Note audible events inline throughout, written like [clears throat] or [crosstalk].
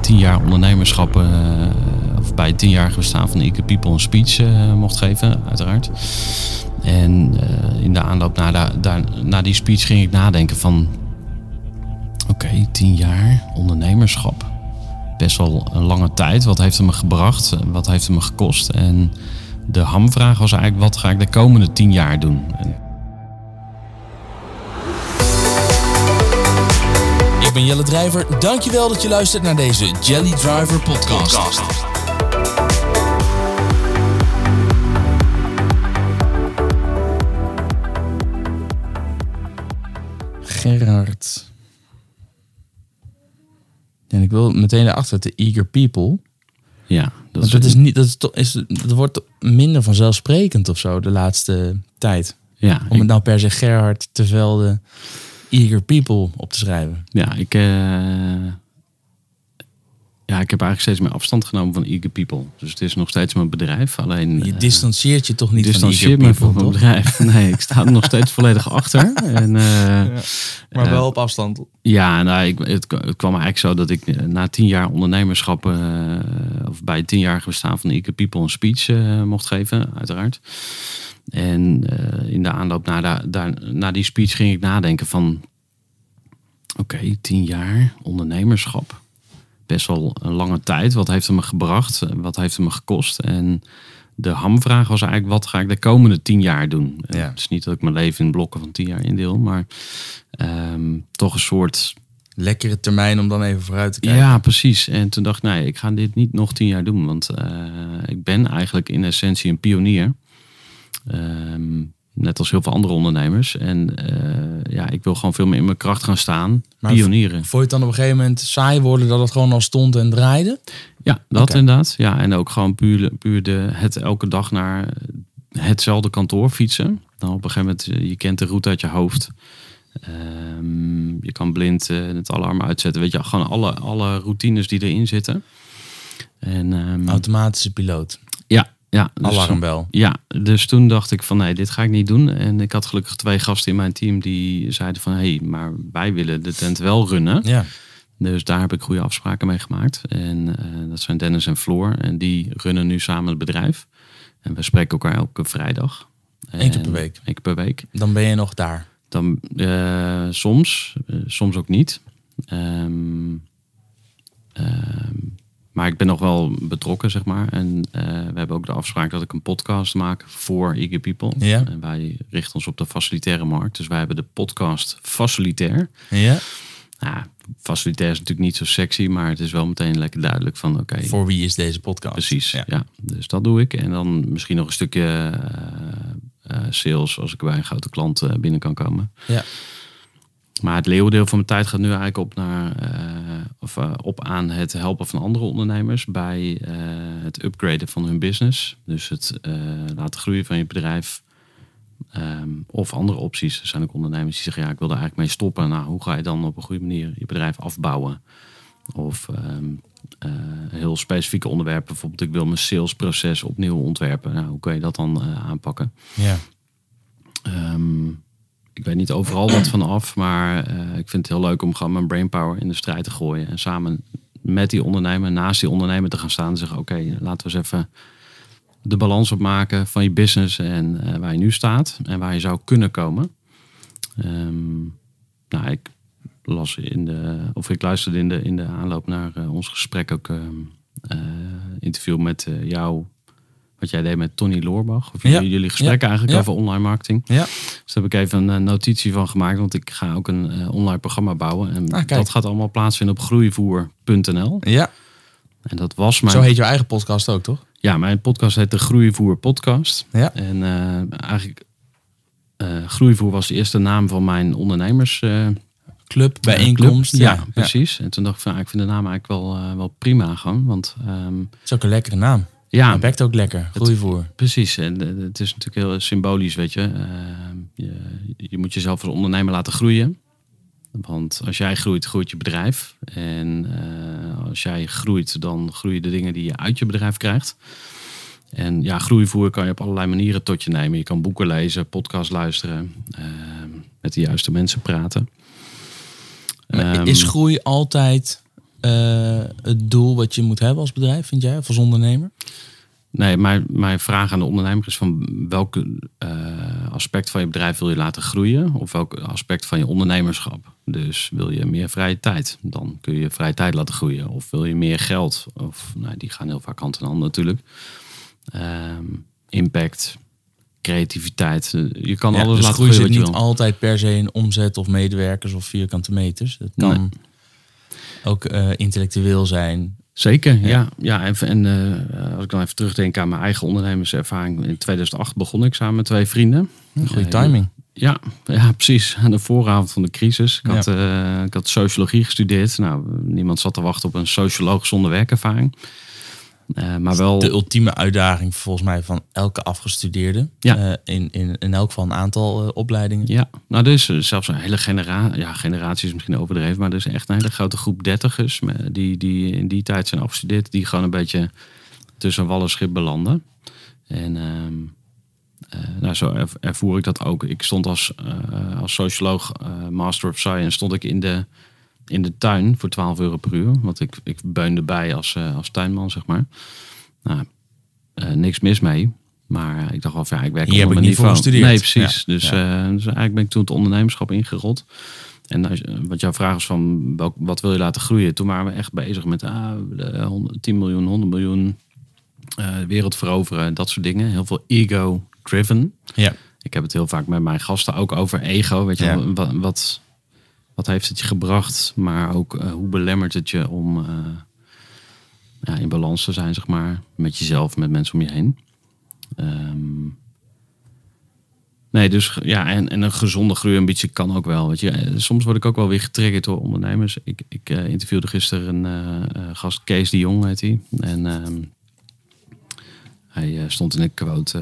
tien jaar ondernemerschap, eh, of bij het tienjarige bestaan van Ike People een speech eh, mocht geven, uiteraard. En eh, in de aanloop naar, da- daar, naar die speech ging ik nadenken van... Oké, tien jaar ondernemerschap. Best wel een lange tijd. Wat heeft het me gebracht? Wat heeft het me gekost? En de hamvraag was eigenlijk, wat ga ik de komende tien jaar doen? Ben Jelle Drijver. Dankjewel dat je luistert naar deze Jelly Driver podcast. Gerard. En ik wil meteen erachter, de eager people. ja, dat is, dat, is niet, dat, is, toch- is, dat wordt minder vanzelfsprekend of zo de laatste tijd. ja, Om ik- het nou per se Gerard te Velde eager people op te schrijven. Ja, ik, eh, ja, ik heb eigenlijk steeds meer afstand genomen van Eager People. Dus het is nog steeds mijn bedrijf. Alleen Je eh, distancieert je toch niet van distancieer eager me people, van mijn toch? bedrijf. [laughs] Nee, ik sta er nog steeds volledig achter. En, eh, Maar Eh, wel op afstand. ja, nou, ik, het, het kwam eigenlijk zo dat ik na tien jaar ondernemerschap, eh, of bij het tienjarige bestaan van Eager People een speech mocht geven, uiteraard. En eh, in de aanloop naar, da- daar, naar die speech ging ik nadenken van, oké, tien jaar ondernemerschap. Best wel een lange tijd. Wat heeft het me gebracht? Wat heeft het me gekost? En de hamvraag was eigenlijk, wat ga ik de komende tien jaar doen? En Ja. Het is niet dat ik mijn leven in blokken van tien jaar indeel, maar ehm, toch een soort Lekkere termijn om dan even vooruit te kijken. ja, precies. En toen dacht ik, nee, ik ga dit niet nog tien jaar doen. Want eh, ik ben eigenlijk in essentie een pionier. Ehm, net als heel veel andere ondernemers. En eh, ja, ik wil gewoon veel meer in mijn kracht gaan staan. Maar Pionieren. Vond je het dan op een gegeven moment saai worden dat het gewoon al stond en draaide? Ja, dat inderdaad. Ja, en ook gewoon puur, puur de, het elke dag naar hetzelfde kantoor fietsen. Dan op een gegeven moment, eh, je kent de route uit je hoofd. Ehm, je kan blind eh, het alarm uitzetten. Weet je, gewoon alle, alle routines die erin zitten. En, ehm, Automatische piloot. Ja, dus- Alarmbel. ja, dus toen dacht ik van nee, dit ga ik niet doen. En ik had gelukkig twee gasten in mijn team die zeiden van hé, hey, maar wij willen de tent wel runnen. Ja. Dus daar heb ik goede afspraken mee gemaakt. En eh, dat zijn Dennis en Floor. En die runnen nu samen het bedrijf. En we spreken elkaar elke vrijdag. Eén keer per week. Eén keer per week. Dan ben je nog daar. Dan eh, soms, eh, soms ook niet. Ehm, ehm, maar ik ben nog wel betrokken, zeg maar. En eh, we hebben ook de afspraak dat ik een podcast maak voor Eager People. Ja. En wij richten ons op de facilitaire markt. Dus wij hebben de podcast Facilitair. Ja. Nou, facilitair is natuurlijk niet zo sexy, maar het is wel meteen lekker duidelijk van oké. Voor wie is deze podcast? Precies, ja. Ja. Dus dat doe ik. En dan misschien nog een stukje eh, eh, sales als ik bij een grote klant binnen kan komen. Ja. Maar het leeuwendeel van mijn tijd gaat nu eigenlijk op, naar, eh, of, eh, op aan het helpen van andere ondernemers bij eh, het upgraden van hun business. Dus het laten groeien van je bedrijf. Ehm, of andere opties. Er zijn ook ondernemers die zeggen, ja, ik wil er eigenlijk mee stoppen. Nou, hoe ga je dan op een goede manier je bedrijf afbouwen? Of eh, heel specifieke onderwerpen. Bijvoorbeeld, ik wil mijn salesproces opnieuw ontwerpen. Nou, hoe kan je dat dan aanpakken? Ja. Ehm, ik weet niet overal wat van af, maar eh, ik vind het heel leuk om gewoon mijn brainpower in de strijd te gooien. En samen met die ondernemer, naast die ondernemer te gaan staan en zeggen: Oké, laten we eens even de balans opmaken van je business en eh, waar je nu staat en waar je zou kunnen komen. Ehm, nou, ik las in de, of ik luisterde in de, in de aanloop naar eh, ons gesprek ook ehm eh, interview met jou. Wat jij deed met Tony Loorbach. Of jullie, jullie gesprekken eigenlijk over online marketing. Ja. Dus daar heb ik even een eh, notitie van gemaakt. Want ik ga ook een eh, online programma bouwen. En Ah, dat gaat allemaal plaatsvinden op groeivoer.nl. Ja. En dat was mijn... Zo heet jouw eigen podcast ook, toch? Ja, mijn podcast heet de Groeivoer Podcast. Ja. En eh, eigenlijk... Groeivoer was de eerste naam van mijn ondernemers... eh, Club, bijeenkomst. club. Ja, ja, precies. En toen dacht ik van, ik vind de naam eigenlijk wel, wel prima gewoon. Want ehm, Het is ook een lekkere naam. Ja, bekt ook lekker. Groeivoer. Precies, en eh, het is natuurlijk heel symbolisch, weet je. Eh, je. Je moet jezelf als ondernemer laten groeien. Want als jij groeit, groeit je bedrijf. En eh, als jij groeit, dan groeien de dingen die je uit je bedrijf krijgt. En ja, groeivoer kan je op allerlei manieren tot je nemen. Je kan boeken lezen, podcast luisteren, met de juiste mensen praten. Maar Ehm, is groei altijd eh, het doel wat je moet hebben als bedrijf, vind jij, of als ondernemer? Nee, mijn, mijn vraag aan de ondernemer is van welk eh, aspect van je bedrijf wil je laten groeien? Of welk aspect van je ondernemerschap? Dus wil je meer vrije tijd? Dan kun je vrije tijd laten groeien. Of wil je meer geld? Of nou, die gaan heel vaak hand in hand natuurlijk. Ehm, impact, creativiteit. Je kan Ja, alles dus laten groei groeien zit wat je niet altijd per se in omzet of medewerkers of vierkante meters. Het kan Nee. Ook eh, intellectueel zijn. Zeker, ja. ja. en en eh, als ik dan even terugdenk aan mijn eigen ondernemerservaring. In 2008 begon ik samen met twee vrienden. Goede Eh, timing. Ja, ja, precies. Aan de vooravond van de crisis. Ik Ja. had, ik had sociologie gestudeerd. Nou, niemand zat te wachten op een socioloog zonder werkervaring. Eh, maar wel... De ultieme uitdaging volgens mij van elke afgestudeerde. Ja. Eh, in, in, in elk geval een aantal eh, opleidingen. Ja, nou, er is eh, zelfs een hele generatie, ja, generatie is misschien overdreven, maar er is echt een hele grote groep dertigers die, die in die tijd zijn afgestudeerd, die gewoon een beetje tussen wal en schip belanden. En ehm, eh, nou, zo er- ervoer ik dat ook. Ik stond als, als socioloog, Master of Science, stond ik in de, in de tuin voor 12 euro per uur. Want ik, ik beunde bij als, eh, als tuinman, zeg maar. Nou, eh, niks mis mee. Maar eh, ik dacht van, ja, ik werk Hier op heb ik niet voor gestudeerd. Nee, precies. Ja, Dus, ja. dus eigenlijk ben ik toen het ondernemerschap ingerold. En als, wat jouw vraag is van welk, wat wil je laten groeien? Toen waren we echt bezig met ah, de 100 10 miljoen, 100 miljoen, wereld veroveren, dat soort dingen. Heel veel ego-driven. Ja. Ik heb het heel vaak met mijn gasten ook over ego. Weet je, Ja. wat, wat, wat heeft het je gebracht? Maar ook eh, hoe belemmert het je om eh, ja, in balans te zijn, zeg maar, met jezelf, met mensen om je heen. Ehm, nee, dus ja, en, en een gezonde groeiambitie kan ook wel. Weet je. Eh, Soms word ik ook wel weer getriggerd door ondernemers. Ik, ik interviewde gisteren een gast, Kees de Jong heet hij. En ehm, hij stond in een quote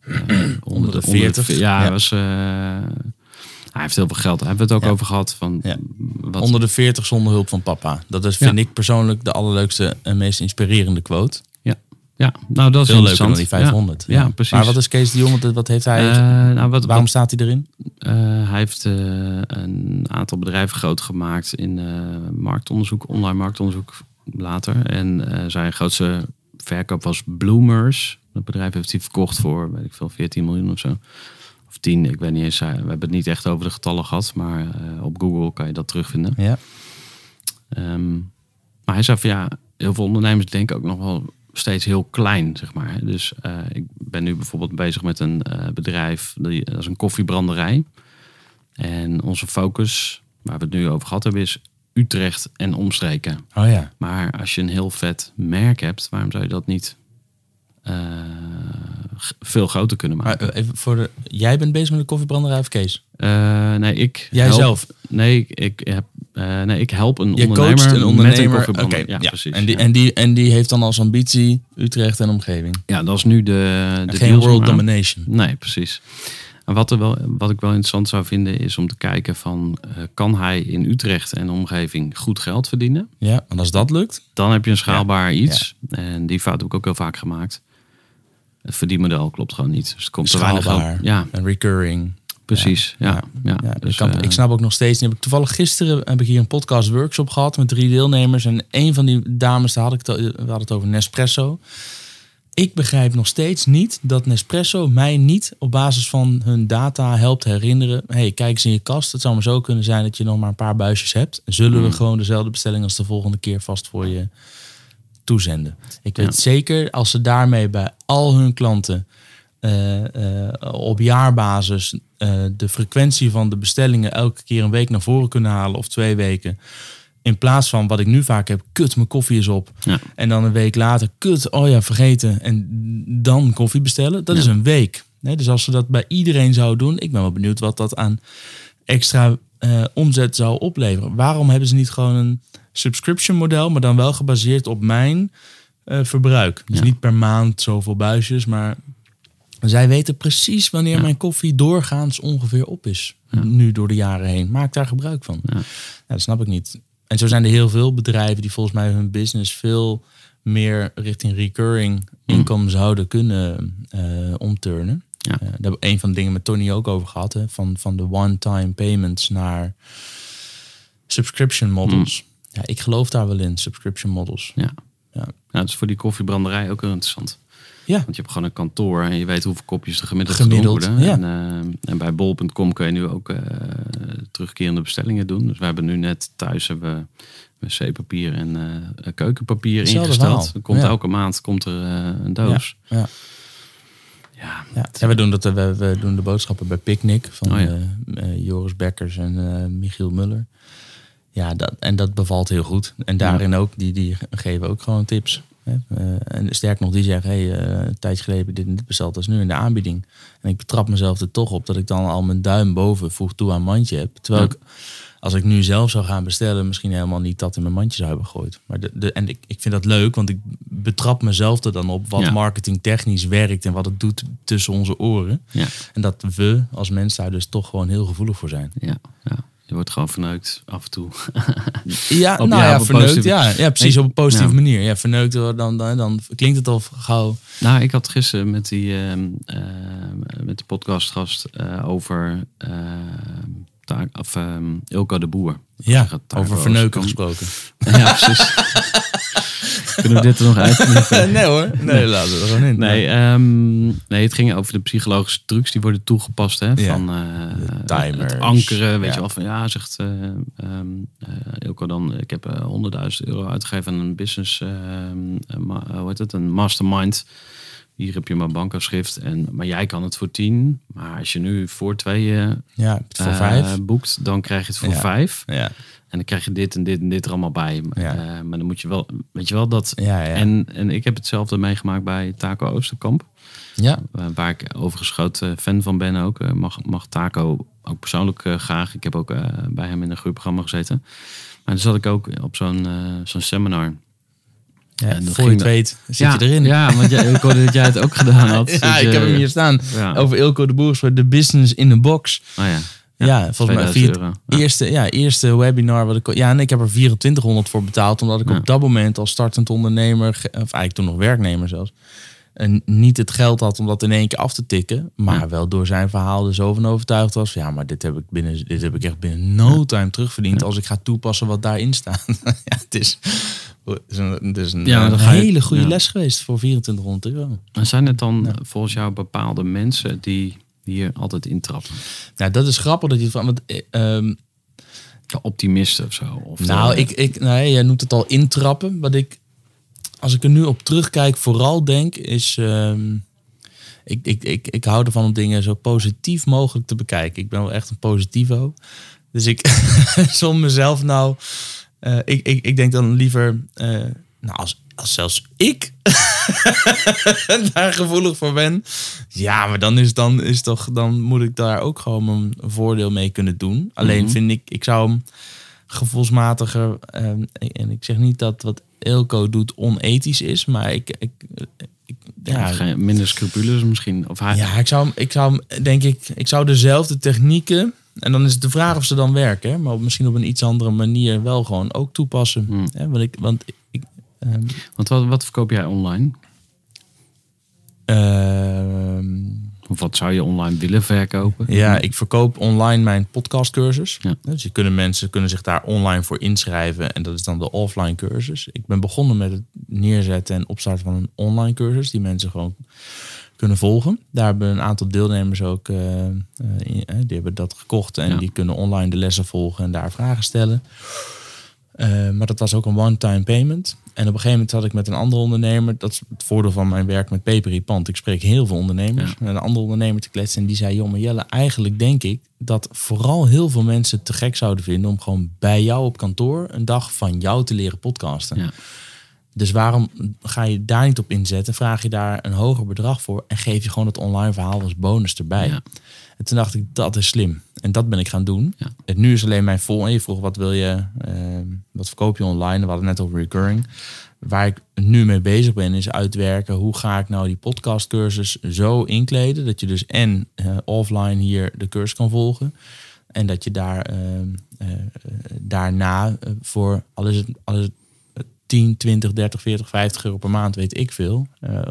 eh, onder, de 40. ja, Ja. Hij, was, hij heeft heel veel geld. Daar hebben we het ook Ja. over gehad. Van, Ja. wat, Onder de 40 zonder hulp van papa. Dat is, vind ik persoonlijk de allerleukste en meest inspirerende quote. ja, ja, nou dat is Veel leuker dan die interessant. 500. Ja, precies. Maar wat is Kees de Jong? Wat, heeft hij? Eh, nou, wat, waarom wat- staat hij erin? Eh, hij heeft eh, een aantal bedrijven groot gemaakt in marktonderzoek, online marktonderzoek later. En zijn grootste verkoop was Bloomers. Dat bedrijf heeft hij verkocht voor, weet ik veel, 14 miljoen of zo. Of 10, ik weet niet eens. eh, We hebben het niet echt over de getallen gehad, maar eh, op Google kan je dat terugvinden. Ja. Ehm, maar hij zei van ja, heel veel ondernemers denken ook nog wel steeds heel klein, zeg maar. Dus eh, ik ben nu bijvoorbeeld bezig met een bedrijf, die, dat is een koffiebranderij. En onze focus, waar we het nu over gehad hebben, is Utrecht en omstreken. Oh ja. Maar als je een heel vet merk hebt, waarom zou je dat niet veel groter kunnen maken? eh, even voor de, jij bent bezig met de koffiebranderij of Kees? Eh, nee, ik Jij help- zelf? Nee, ik, heb, eh, nee, ik help een Je ondernemer, coacht een ondernemer. met een Oké, koffiebrander. ja, ja, precies. En die, ja. en, die, en die heeft dan als ambitie Utrecht en omgeving. Ja, dat is nu de, de Geen world maar. domination. Nee, precies. En wat, er wel, wat ik wel interessant zou vinden is om te kijken van... kan hij in Utrecht en omgeving goed geld verdienen? Ja, en als dat lukt, Dan heb je een schaalbaar iets. En die fout heb ik ook heel vaak gemaakt. Het verdienmodel klopt gewoon niet. Dus het komt te weinig schaalbaar. Ja, en recurring. precies. Ja, ja, Ja, dus, ik, kan, eh, ik snap ook nog steeds niet. Toevallig gisteren heb ik hier een podcast workshop gehad met drie deelnemers. En een van die dames, daar had ik het, we hadden het over Nespresso. Ik begrijp nog steeds niet dat Nespresso mij niet op basis van hun data helpt herinneren. hey, kijk eens in je kast. Het zou maar zo kunnen zijn dat je nog maar een paar buisjes hebt. Zullen Hmm. we gewoon dezelfde bestelling als de volgende keer vast voor je toezenden? Ik weet Ja. zeker als ze daarmee bij al hun klanten eh, eh, op jaarbasis eh, de frequentie van de bestellingen elke keer een week naar voren kunnen halen of twee weken. In plaats van wat ik nu vaak heb, kut, mijn koffie is op. Ja. En dan een week later, kut, oh ja, vergeten. En dan koffie bestellen. Dat is een week. Nee, dus als ze dat bij iedereen zouden doen, ik ben wel benieuwd wat dat aan extra eh, omzet zou opleveren. Waarom hebben ze niet gewoon een subscription model, maar dan wel gebaseerd op mijn eh, verbruik? Dus Ja. niet per maand zoveel buisjes, maar zij weten precies wanneer Ja. mijn koffie doorgaans ongeveer op is. Nu door de jaren heen. Maak daar gebruik van. Ja. Dat snap ik niet. En zo zijn er heel veel bedrijven die volgens mij hun business veel meer richting recurring inkomen zouden kunnen eh, omturnen. Ja. Eh, daar hebben we een van de dingen met Tony ook over gehad. Hè? Van, van de one-time payments naar subscription models. ja, ik geloof daar wel in, subscription models. Ja. Ja. Ja, dat is voor die koffiebranderij ook heel interessant. Ja, Want je hebt gewoon een kantoor en je weet hoeveel kopjes er gemiddeld, Gemiddeld, worden. ja. En, eh, en bij bol.com kun je nu ook eh, terugkerende bestellingen doen. Dus we hebben nu net thuis hebben we wc-papier en keukenpapier Hetzelfde ingesteld. verhaal. Komt Ja. elke maand komt er een doos. ja. Ja, Ja, ja, we, doen dat, we, we doen de boodschappen bij Picnic van Oh ja. eh, eh, Joris Bekkers en eh, Michiel Muller. Ja, dat, en dat bevalt heel goed. En daarin ook, die, die geven ook gewoon tips. Hè. En sterk nog, die zeggen, hey, een tijdje geleden heb ik dit en dit besteld, dat is nu in de aanbieding. En ik betrap mezelf er toch op dat ik dan al mijn duim boven voeg toe aan mandje heb. Terwijl ik, als ik nu zelf zou gaan bestellen, misschien helemaal niet dat in mijn mandje zou hebben gegooid. Maar de, de, en ik, ik vind dat leuk, want ik betrap mezelf er dan op wat Ja. marketingtechnisch werkt en wat het doet tussen onze oren. ja, En dat we als mens daar dus toch gewoon heel gevoelig voor zijn. ja, ja. Je wordt gewoon verneukt af en toe. [laughs] Ja, nou ja, verneukt. positieve- Ja, ja, precies op een positieve manier. Ja, verneukt, dan, dan, dan klinkt het al gauw. Nou, ik had gisteren met, die, ehm, eh, met de podcastgast eh, over ehm, taak, of, ehm, Ilko de Boer. Ja, over verneuken gesproken. [laughs] Ja, precies. [laughs] Kunnen we dit er nog uit? [laughs] nee hoor, nee, laten we er gewoon in. Nee, ehm, nee, het ging over de psychologische trucs die worden toegepast. Hè, Ja. van timers. het ankeren, weet Ja. je wel. Van, ja, zegt eh ehm, eh, Ilko dan, ik heb eh, 100.000 euro uitgegeven aan een business, hoe heet het, een mastermind. Hier heb je mijn bankafschrift. En, maar jij kan het voor 10. Maar als je nu voor tweeën Ja, voor eh, vijf. boekt, dan krijg je het voor Ja. vijf. Ja, En dan krijg je dit en dit en dit er allemaal bij. Ja. Eh, maar dan moet je wel, weet je wel, dat... ja. En, en ik heb hetzelfde meegemaakt bij Taco Oosterkamp. ja. Uh, waar ik overigens groot fan van ben ook. Mag, mag Taco ook persoonlijk graag. Ik heb ook bij hem in een groepprogramma gezeten. Maar dan zat ik ook op zo'n zo'n seminar. Ja, en voor je het weet zit ja, je erin. Ja, want jij, ik hoorde dat jij het ook gedaan had. [laughs] ja, ik heb hem hier staan. Ja. Over Ilko de Boer, de business in the box. Oh ja. Ja, ja volgens mij vier, euro. Eerste, ja, eerste webinar. Wat ik, ja, en ik heb er 2400 voor betaald. Omdat ik Ja. op dat moment als startend ondernemer, of eigenlijk toen nog werknemer zelfs, en niet het geld had om dat in één keer af te tikken. Maar Ja. wel door zijn verhaal er zo van overtuigd was. van, Ja, maar dit heb ik, binnen, dit heb ik echt binnen no time terugverdiend. Als ik ga toepassen wat daarin staat. [laughs] ja, het is, het is een, het is een, je- hele goede les geweest voor 2400 euro. En zijn het dan volgens jou bepaalde mensen die hier altijd intrappen? Nou, dat is grappig dat je van. Want, eh, De optimisten of zo? Of Nou, de- ik, ik, nee, jij noemt het al intrappen. Wat ik, als ik er nu op terugkijk, vooral denk, is. ehm, ik, ik, ik, ik hou ervan om dingen zo positief mogelijk te bekijken. Ik ben wel echt een positivo. Dus ik [laughs] som mezelf nou. eh, ik, ik, ik denk dan liever. eh, nou, als, als zelfs ik [laughs] daar gevoelig voor ben. Ja, maar dan is, dan is toch. Dan moet ik daar ook gewoon mijn voordeel mee kunnen doen. Alleen Mhm. vind ik. Ik zou hem gevoelsmatiger. ehm, en ik zeg niet dat wat Elko doet onethisch is, maar ik. ik, ik ja, minder scrupuleus misschien. Of hij, ja, ik zou, ik zou denk ik, ik zou dezelfde technieken. En dan is het de vraag of ze dan werken. Maar misschien op een iets andere manier wel gewoon ook toepassen. Hmm. Want ik, want ik, ehm, Want wat, wat verkoop jij online? Of wat zou je online willen verkopen? ja, ik verkoop online mijn podcastcursus. Ja. Dus je kunnen mensen kunnen zich daar online voor inschrijven. En dat is dan de offline cursus. Ik ben begonnen met het neerzetten en opstarten van een online cursus. Die mensen gewoon kunnen volgen. Daar hebben een aantal deelnemers ook, eh, eh, eh, die hebben dat gekocht. En Ja. die kunnen online de lessen volgen en daar vragen stellen. Maar dat was ook een one-time payment. En op een gegeven moment had ik met een andere ondernemer, dat is het voordeel van mijn werk met Peperie Pand. Ik spreek heel veel ondernemers. Met een andere ondernemer te kletsen. En die zei: Joh, maar Jelle, eigenlijk denk ik dat vooral heel veel mensen het te gek zouden vinden om gewoon bij jou op kantoor een dag van jou te leren podcasten. Ja. Dus waarom ga je daar niet op inzetten? Vraag je daar een hoger bedrag voor en geef je gewoon het online verhaal als bonus erbij. Ja. En toen dacht ik, dat is slim. En dat ben ik gaan doen. Ja. En nu is alleen mijn vol. En je vroeg, wat wil je, eh, wat verkoop je online? We hadden net over recurring. Waar ik nu mee bezig ben, is uitwerken. Hoe ga ik nou die podcastcursus zo inkleden? Dat je dus en eh, offline hier de cursus kan volgen. En dat je daar eh, eh, daarna voor, al is, het, al is het 10, 20, 30, 40, 50 euro per maand, weet ik veel. eh,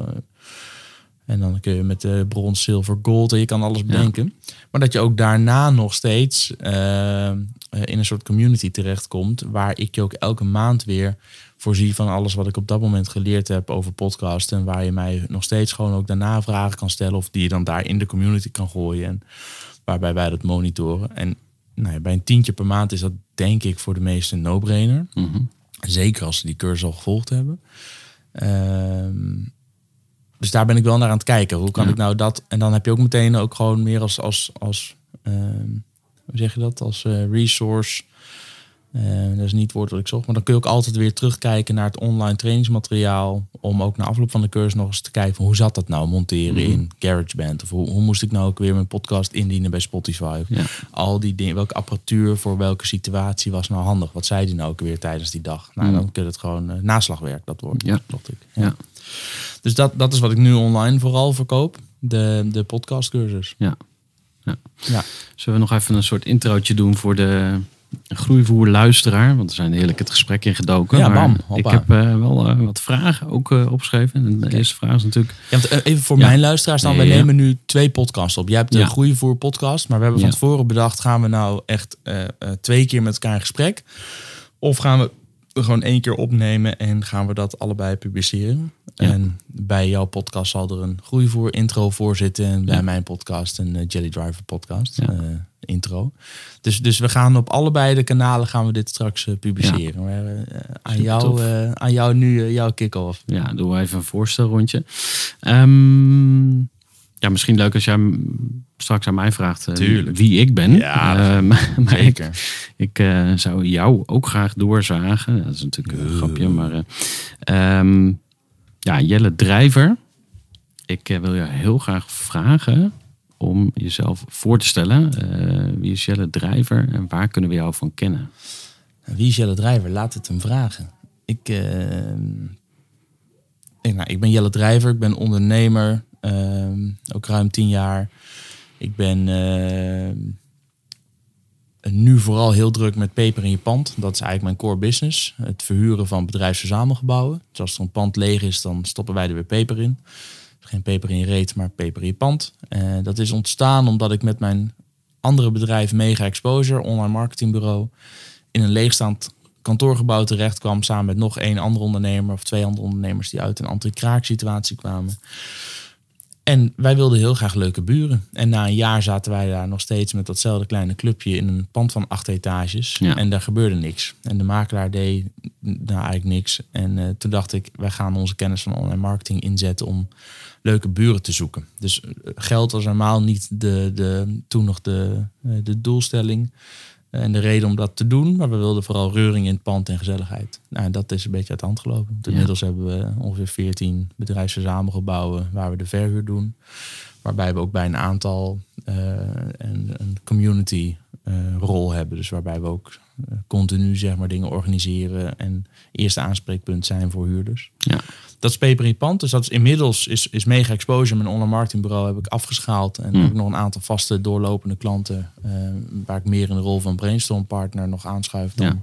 En dan kun je met de brons, zilver, gold en je kan alles bedenken. Maar dat je ook daarna nog steeds eh, in een soort community terechtkomt. Waar ik je ook elke maand weer voorzie van alles wat ik op dat moment geleerd heb over podcast. En waar je mij nog steeds gewoon ook daarna vragen kan stellen. Of die je dan daar in de community kan gooien. En waarbij wij dat monitoren. En nou ja, bij een tientje per maand is dat denk ik voor de meesten een no-brainer. Mhm. Zeker als ze die cursus al gevolgd hebben. Ehm, dus daar ben ik wel naar aan het kijken. Hoe kan Ja. ik nou dat? En dan heb je ook meteen ook gewoon meer als, als, als ehm, hoe zeg je dat? Als eh, resource. Eh, dat is niet het woord wat ik zocht. Maar dan kun je ook altijd weer terugkijken naar het online trainingsmateriaal. Om ook na afloop van de cursus nog eens te kijken van hoe zat dat nou monteren Mhm. in GarageBand? Of hoe, hoe moest ik nou ook weer mijn podcast indienen bij Spotify? Ja. Al die dingen, welke apparatuur voor welke situatie was nou handig? Wat zei die nou ook weer tijdens die dag? Nou, Mm. dan kun je het gewoon eh, naslagwerk, dat woord. Ja. Dacht ik. Ja. Dus dat, dat is wat ik nu online vooral verkoop. De, de podcastcursus. Ja. Ja. Ja. Zullen we nog even een soort introotje doen voor de groeivoer luisteraar? Want we zijn heerlijk het gesprek ingedoken. Ja, maar bam, ik heb eh, wel eh, wat vragen ook eh, opgeschreven. En de eerste vraag is natuurlijk... Ja, want, even voor Ja. mijn luisteraars dan. Ja, wij ja. nemen nu twee podcasts op. Jij hebt de Ja. Groeivoer podcast. Maar we hebben van Ja. tevoren bedacht... gaan we nou echt twee keer met elkaar in gesprek? Of gaan we gewoon één keer opnemen... en gaan we dat allebei publiceren? Ja. En bij jouw podcast zal er een Groeivoer intro voor zitten... en bij Ja. mijn podcast een eh, Jelly Driver podcast Ja. eh, intro. Dus, dus we gaan op allebei de kanalen gaan we dit straks eh, publiceren. Maar, aan, jou, aan jou nu jouw kick-off. Ja, doen we even een voorstelrondje. Ehm, ja, misschien leuk als jij straks aan mij vraagt eh, Tuurlijk. wie ik ben. Ja, Eh, [laughs] maar maar ik, Zeker. ik eh, zou jou ook graag doorzagen. Dat is natuurlijk een grapje, maar... eh, ehm, ja, Jelle Drijver. Ik wil je heel graag vragen om jezelf voor te stellen. Eh, wie is Jelle Drijver en waar kunnen we jou van kennen? Wie is Jelle Drijver? Laat het hem vragen. Ik, ik, nou, ik ben Jelle Drijver, ik ben ondernemer, ehm, ook ruim tien jaar. Ik ben eh, nu vooral heel druk met peper in je pand. Dat is eigenlijk mijn core business. Het verhuren van bedrijfsverzamelgebouwen. Dus als er een pand leeg is, dan stoppen wij er weer peper in. Dus geen peper in je reet, maar peper in je pand. Eh, dat is ontstaan omdat ik met mijn andere bedrijf Mega Exposure, online marketingbureau, in een leegstaand kantoorgebouw terecht kwam samen met nog één andere ondernemer of twee andere ondernemers die uit een anti-kraak situatie kwamen. En wij wilden heel graag leuke buren. En na een jaar zaten wij daar nog steeds met datzelfde kleine clubje in een pand van acht etages. Ja. En daar gebeurde niks. En de makelaar deed nou eigenlijk niks. En eh, toen dacht ik, wij gaan onze kennis van online marketing inzetten om leuke buren te zoeken. Dus eh, geld was normaal niet de, de, toen nog de, eh, de doelstelling en de reden om dat te doen. Maar we wilden vooral reuring in het pand en gezelligheid. Nou, dat is een beetje uit de hand gelopen. Want Ja. Inmiddels hebben we ongeveer 14 bedrijfsverzamelgebouwen waar we de verhuur doen. Waarbij we ook bij een aantal een, een community eh, rol hebben. Dus waarbij we ook eh, continu zeg maar, dingen organiseren en eerste aanspreekpunt zijn voor huurders. Ja. Dat is pand. Dus dat is inmiddels is, is mega exposure. Mijn online marketingbureau heb ik afgeschaald. En Hmm. heb ik nog een aantal vaste doorlopende klanten. eh, waar ik meer in de rol van brainstorm partner nog aanschuif dan Ja.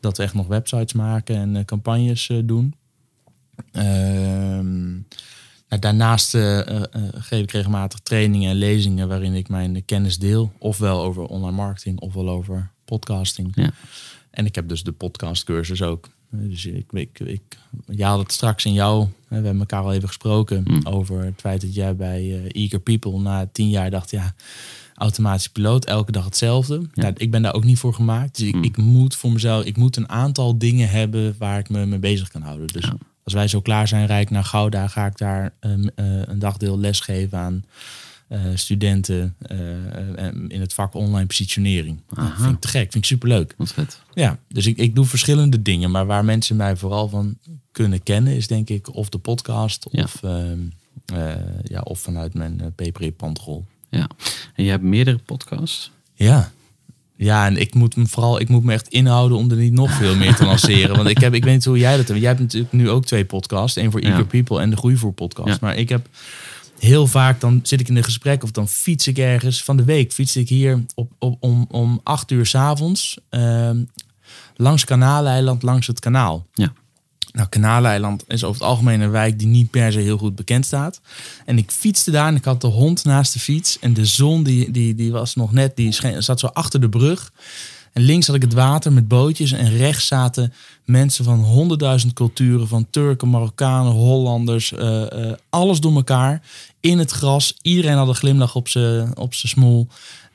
dat we echt nog websites maken en eh, campagnes eh, doen. Ehm, nou, daarnaast geef ik regelmatig trainingen en lezingen waarin ik mijn kennis deel. Ofwel over online marketing, ofwel over podcasting. Ja. En ik heb dus de podcastcursus ook. Eh, Dus ik, ik, ik, jij had het straks in jou, hè, we hebben elkaar al even gesproken Mm. over het feit dat jij bij eh, Eager People na tien jaar dacht, ja, automatisch piloot, elke dag hetzelfde. Ja. Ja. ik ben daar ook niet voor gemaakt. Dus ik, Mm. ik moet voor mezelf, ik moet een aantal dingen hebben waar ik me mee bezig kan houden. Dus Ja. als wij zo klaar zijn, rijk naar Gouda, ga ik daar ehm, eh, een dagdeel lesgeven aan eh, studenten eh, eh, in het vak online positionering. Nou, Aha. vind ik te gek, vind ik superleuk. Wat vet. Ja, dus ik, ik doe verschillende dingen. Maar waar mensen mij vooral van kunnen kennen, is denk ik of de podcast Ja. of, ehm, eh, ja, of vanuit mijn peper pandrol. Ja. En je hebt meerdere podcasts. Ja. Ja, en ik moet me vooral, ik moet me echt inhouden om er niet nog veel meer te [laughs] lanceren. Want ik heb, ik weet niet hoe jij dat hebt. Jij hebt natuurlijk nu ook twee podcasts. één voor Ja. Eager People en de Groeivoer podcast. Ja. Maar ik heb heel vaak, dan zit ik in een gesprek of dan fiets ik ergens. Van de week fiets ik hier op, op, om, om acht uur s'avonds avonds langs Kanaaleiland, langs het kanaal. Ja. Nou, Kanaleiland is over het algemeen een wijk die niet per se heel goed bekend staat. En ik fietste daar en ik had de hond naast de fiets. En de zon die, die, die was nog net, die scheen- zat zo achter de brug. En links had ik het water met bootjes. En rechts zaten mensen van honderdduizend culturen. Van Turken, Marokkanen, Hollanders. eh, eh, alles door elkaar. In het gras. Iedereen had een glimlach op zijn op smoel.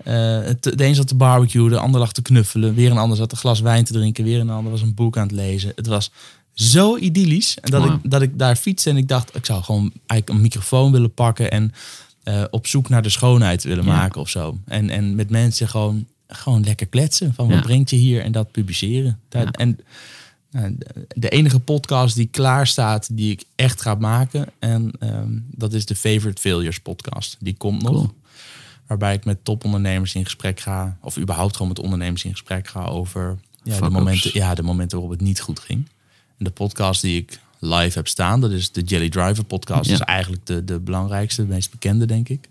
Het- de een zat te barbecuen, de ander lag te knuffelen. Weer een ander zat een glas wijn te drinken. Weer een ander was een boek aan het lezen. Het was zo idyllisch. En dat, Wow. ik, dat ik daar fietste en ik dacht, ik zou gewoon eigenlijk een microfoon willen pakken. En eh, op zoek naar de schoonheid willen Ja. maken of zo. En, en met mensen gewoon, gewoon lekker kletsen. Van wat Ja. brengt je hier? En dat publiceren. Ja. En de- de enige podcast die klaar staat, die ik echt ga maken. En ehm, dat is de Favorite Failures podcast. Die komt nog. Cool. Waarbij ik met topondernemers in gesprek ga. Of überhaupt gewoon met ondernemers in gesprek ga over ja, de, momenten, ja, de momenten waarop het niet goed ging. En de podcast die ik live heb staan, dat is de Jelly Driver podcast. Ja. Dat is eigenlijk de, de belangrijkste, de meest bekende, denk ik.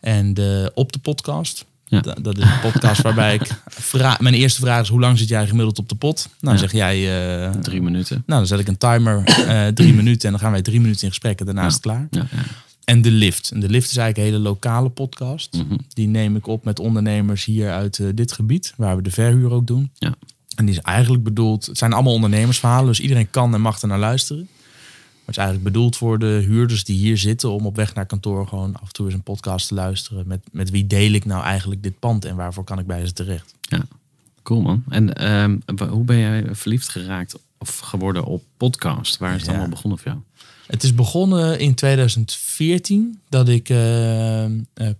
En de Op de podcast. Ja. Da- Dat is een podcast waarbij ik vraag. Mijn eerste vraag is: hoe lang zit jij gemiddeld op de pot? Nou, Ja. zeg jij. eh, Drie minuten. nou, dan zet ik een timer, eh, drie minuten. En dan gaan wij drie minuten in gesprek en daarna is het klaar. Ja, ja. En de lift. En de lift is eigenlijk een hele lokale podcast. Mhm. Die neem ik op met ondernemers hier uit eh, dit gebied, waar we de verhuur ook doen. Ja. En die is eigenlijk bedoeld, het zijn allemaal ondernemersverhalen, dus iedereen kan en mag er naar luisteren. Maar het is eigenlijk bedoeld voor de huurders die hier zitten om op weg naar kantoor gewoon af en toe eens een podcast te luisteren. Met, met wie deel ik nou eigenlijk dit pand en waarvoor kan ik bij ze terecht? Ja, cool man. En ehm, hoe ben jij verliefd geraakt of geworden op podcast? Waar is het Ja. allemaal begonnen voor jou? Het is begonnen in 2014 dat ik eh, eh,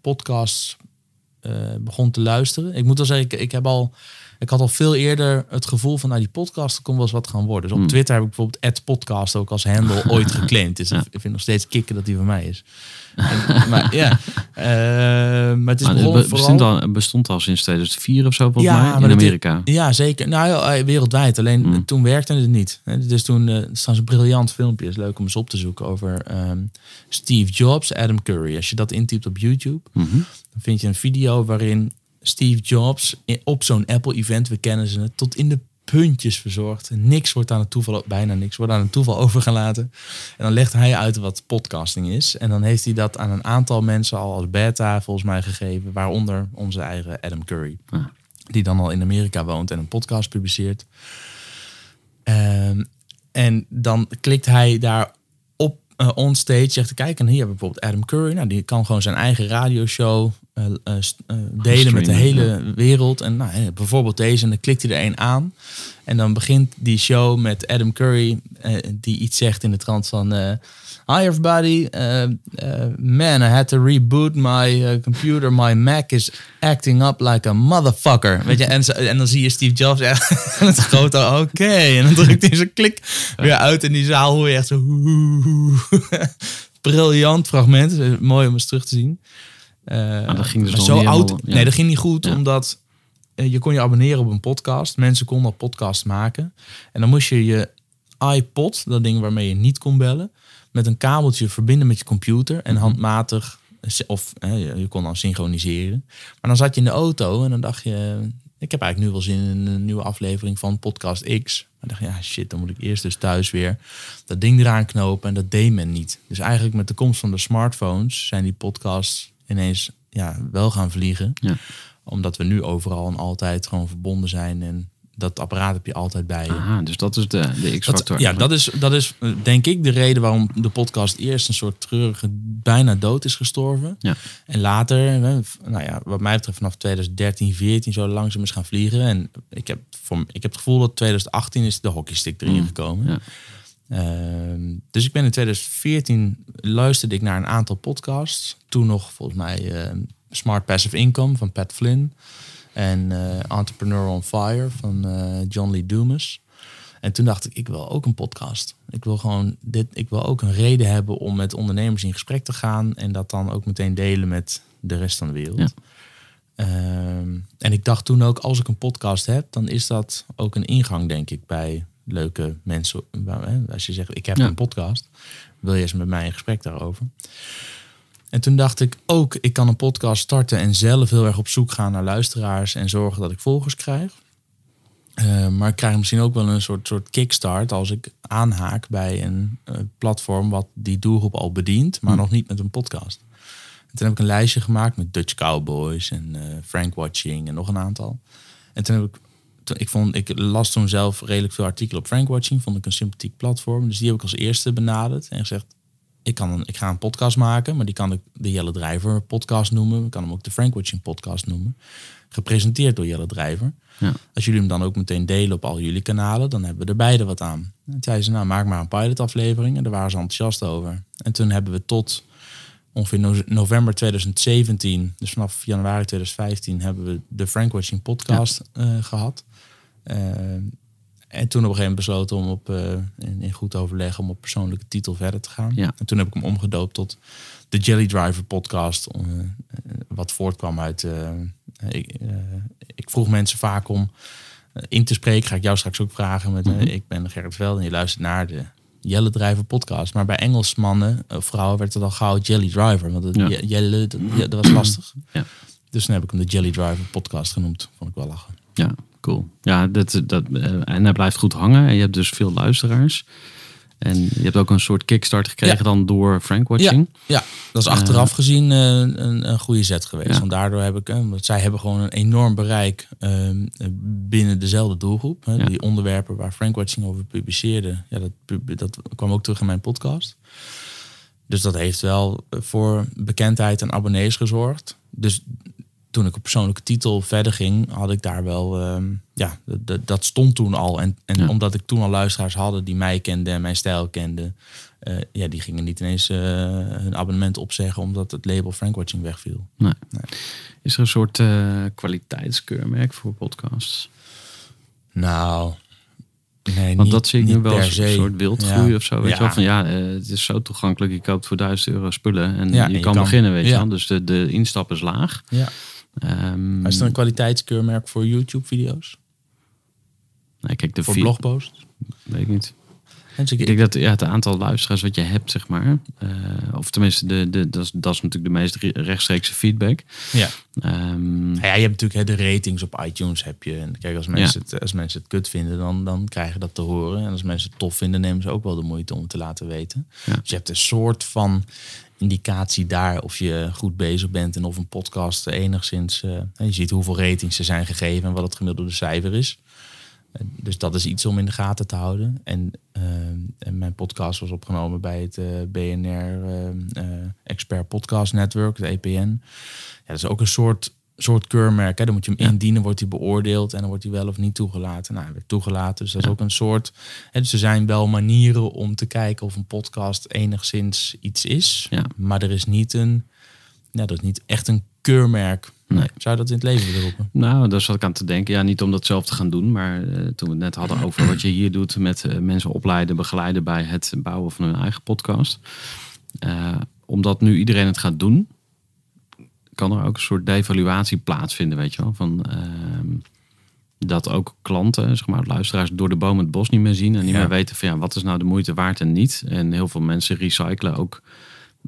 podcasts eh, begon te luisteren. Ik moet wel zeggen, ik, ik heb al, ik had al veel eerder het gevoel van, nou die podcast kon wel eens wat gaan worden. Dus op Hmm. Twitter heb ik bijvoorbeeld podcast ook als handle [laughs] ooit geclaimd. Dus Ja. ik vind nog steeds kicken dat die van mij is. En, maar ja, eh, maar het is Maar het vooral... bestond al, bestond al sinds 2004 of zo volgens Ja, mij in Amerika. Ja, zeker. Nou, eh, wereldwijd. Alleen Mm. eh, toen werkte het niet. Dus toen, eh staat een briljant filmpje. is leuk om eens op te zoeken over ehm, Steve Jobs, Adam Curry. Als je dat intypt op YouTube, Mhm. dan vind je een video waarin Steve Jobs op zo'n Apple-event, we kennen ze, het, tot in de puntjes verzorgd. Niks wordt aan het toeval, bijna niks, wordt aan het toeval [laughs] overgelaten. En dan legt hij uit wat podcasting is. En dan heeft hij dat aan een aantal mensen al als beta volgens mij gegeven, waaronder onze eigen Adam Curry. Die dan al in Amerika woont en een podcast publiceert. Ehm, en dan klikt hij daar op eh, onstage, zegt te kijken. En hier hebben we bijvoorbeeld Adam Curry. Nou, die kan gewoon zijn eigen radioshow eh, delen met de hele wereld. En nou, bijvoorbeeld deze, en dan klikt hij er een aan. En dan begint die show met Adam Curry, die iets zegt in de trant van... Hi everybody, uh, uh, man, I had to reboot my uh, computer. My Mac is acting up like a motherfucker. Weet je, en, zo- en dan zie je Steve Jobs [laughs] met een grote oké. En dan drukt hij zijn klik weer uit in die zaal hoor je echt zo... [laughs] Briljant fragment, Het mooi om eens terug te zien. Eh, dat ging dus nog zo oud. helemaal- ja. Nee, dat ging niet goed, Ja. omdat eh, je kon je abonneren op een podcast. Mensen konden al podcasts maken. En dan moest je je iPod, dat ding waarmee je niet kon bellen, met een kabeltje verbinden met je computer en handmatig, of eh, je je kon dan synchroniseren. Maar dan zat je in de auto en dan dacht je, ik heb eigenlijk nu wel zin in een nieuwe aflevering van Podcast X. Maar dacht je, ja shit, dan moet ik eerst dus thuis weer dat ding eraan knopen en dat deed men niet. Dus eigenlijk met de komst van de smartphones zijn die podcasts ineens ja, wel gaan vliegen. Ja. Omdat we nu overal en altijd gewoon verbonden zijn en dat apparaat heb je altijd bij je. Aha, dus dat is de, de X-factor. ja, dat is, dat is eh, denk ik de reden waarom de podcast eerst een soort treurige bijna dood is gestorven. Ja. En later, v- nou ja, wat mij betreft vanaf 2013, 14 zo langzaam is gaan vliegen. En ik heb, voor, ik heb het gevoel dat 2018 is de hockeystick erin Mm, gekomen. ja. Ehm, dus ik ben in 2014 luisterde ik naar een aantal podcasts. Toen nog volgens mij eh, Smart Passive Income van Pat Flynn. En eh, Entrepreneur on Fire van eh, John Lee Dumas. En toen dacht ik, ik wil ook een podcast. Ik wil gewoon dit, ik wil ook een reden hebben om met ondernemers in gesprek te gaan. En dat dan ook meteen delen met de rest van de wereld. Ja. Ehm, en ik dacht toen ook, als ik een podcast heb, dan is dat ook een ingang, denk ik, bij leuke mensen. Als je zegt, ik heb Ja. een podcast, wil je eens met mij in gesprek daarover? En toen dacht ik ook, ik kan een podcast starten en zelf heel erg op zoek gaan naar luisteraars en zorgen dat ik volgers krijg. Ehm, maar ik krijg misschien ook wel een soort, soort kickstart als ik aanhaak bij een eh, platform wat die doelgroep al bedient, maar Hm. nog niet met een podcast. En toen heb ik een lijstje gemaakt met Dutch Cowboys en eh, Frank Watching en nog een aantal. En toen heb ik, ik, vond, ik las toen zelf redelijk veel artikelen op Frank Watching, vond ik een sympathiek platform. Dus die heb ik als eerste benaderd en gezegd, ik, kan een, ik ga een podcast maken, maar die kan ik de Jelle Drijver podcast noemen. Ik kan hem ook de Frank Watching podcast noemen. Gepresenteerd door Jelle Drijver. Ja. Als jullie hem dan ook meteen delen op al jullie kanalen, dan hebben we er beide wat aan. En zei ze, nou maak maar een pilotaflevering. En daar waren ze enthousiast over. En toen hebben we tot ongeveer no- november 2017, dus vanaf januari 2015, hebben we de Frank Watching podcast eh, gehad. Eh, en toen op een gegeven moment besloten om op, eh, in, in goed overleg om op persoonlijke titel verder te gaan. Ja. En toen heb ik hem omgedoopt tot de Jelly Driver podcast. eh, wat voortkwam uit. ik, ik vroeg mensen vaak om in te spreken. Ga ik jou straks ook vragen. Met, Mhm. Ik ben Gerrit Veld en je luistert naar de Jelle Driver podcast. Maar bij Engelsmannen of vrouwen werd het al gauw Jelly Driver. Want het Ja. Jelle, dat, was lastig. Ja. Dus toen heb ik hem de Jelly Driver podcast genoemd. Vond ik wel lachen. Ja, cool. Ja, dat, dat, eh, en hij blijft goed hangen. En je hebt dus veel luisteraars. En je hebt ook een soort kickstart gekregen Ja. dan door Frank Watching. Ja, dat is achteraf gezien eh, een, een goede zet geweest. Ja. Want daardoor heb ik, eh, want zij hebben gewoon een enorm bereik binnen dezelfde doelgroep. Hè. Ja. Die onderwerpen waar Frank Watching over publiceerde, ja, dat, dat kwam ook terug in mijn podcast. Dus dat heeft wel voor bekendheid en abonnees gezorgd. Dus toen ik op persoonlijke titel verder ging, had ik daar wel, ehm, ja, dat- stond toen al. En, en Ja. omdat ik toen al luisteraars hadden die mij kenden en mijn stijl kenden, eh, ja, die gingen niet ineens eh, hun abonnement opzeggen omdat het label Frankwatching wegviel. Nee. Is er een soort eh, kwaliteitskeurmerk voor podcasts? Nou, nee, Want niet, dat zie ik nu wel als een soort wildgroei Ja. of zo. Weet Ja. je wel? Van ja, het is zo toegankelijk. Je koopt voor 1000 euro spullen en Ja, je, en je kan kan- beginnen, weet je wel. Dus de, de instap is laag. Ja. Ehm, is er een kwaliteitskeurmerk voor YouTube-video's? nee, kijk, de Voor blogposts? Weet ik niet. Dus ik- Ik denk dat ja, het aantal luisteraars wat je hebt, zeg maar. eh, of tenminste, de, de, dat, is, dat is natuurlijk de meest re- rechtstreekse feedback. ja. Ehm, Ja, je hebt natuurlijk hè, de ratings op iTunes heb je. En kijk, als mensen, het, als mensen het kut vinden, dan, dan krijgen dat te horen. En als mensen het tof vinden, nemen ze ook wel de moeite om het te laten weten. Ja. Dus je hebt een soort van indicatie daar of je goed bezig bent en of een podcast enigszins. eh, je ziet hoeveel ratings er zijn gegeven en wat het gemiddelde cijfer is. Eh, Dus dat is iets om in de gaten te houden. En, eh, en mijn podcast was opgenomen bij het BNR Expert Podcast Network, het EPN. Ja, dat is ook een soort, soort keurmerk. Hè. Dan moet je hem Ja. indienen, wordt hij beoordeeld en dan wordt hij wel of niet toegelaten. Nou, hij werd toegelaten, dus dat is ook een soort. Hè, dus er zijn wel manieren om te kijken of een podcast enigszins iets is. Ja. Maar er is niet een, ja, dat is niet echt een keurmerk. Nee. Zou je dat in het leven willen roepen? Nou, daar zat ik aan te denken. Ja, niet om dat zelf te gaan doen, maar eh, toen we het net hadden over wat je hier doet met eh, mensen opleiden, begeleiden bij het bouwen van hun eigen podcast. Eh, omdat nu iedereen het gaat doen, kan er ook een soort devaluatie plaatsvinden, weet je wel. Van, ehm, dat ook klanten, zeg maar, luisteraars door de boom het bos niet meer zien en niet Ja. meer weten van ja, wat is nou de moeite waard en niet. En heel veel mensen recyclen ook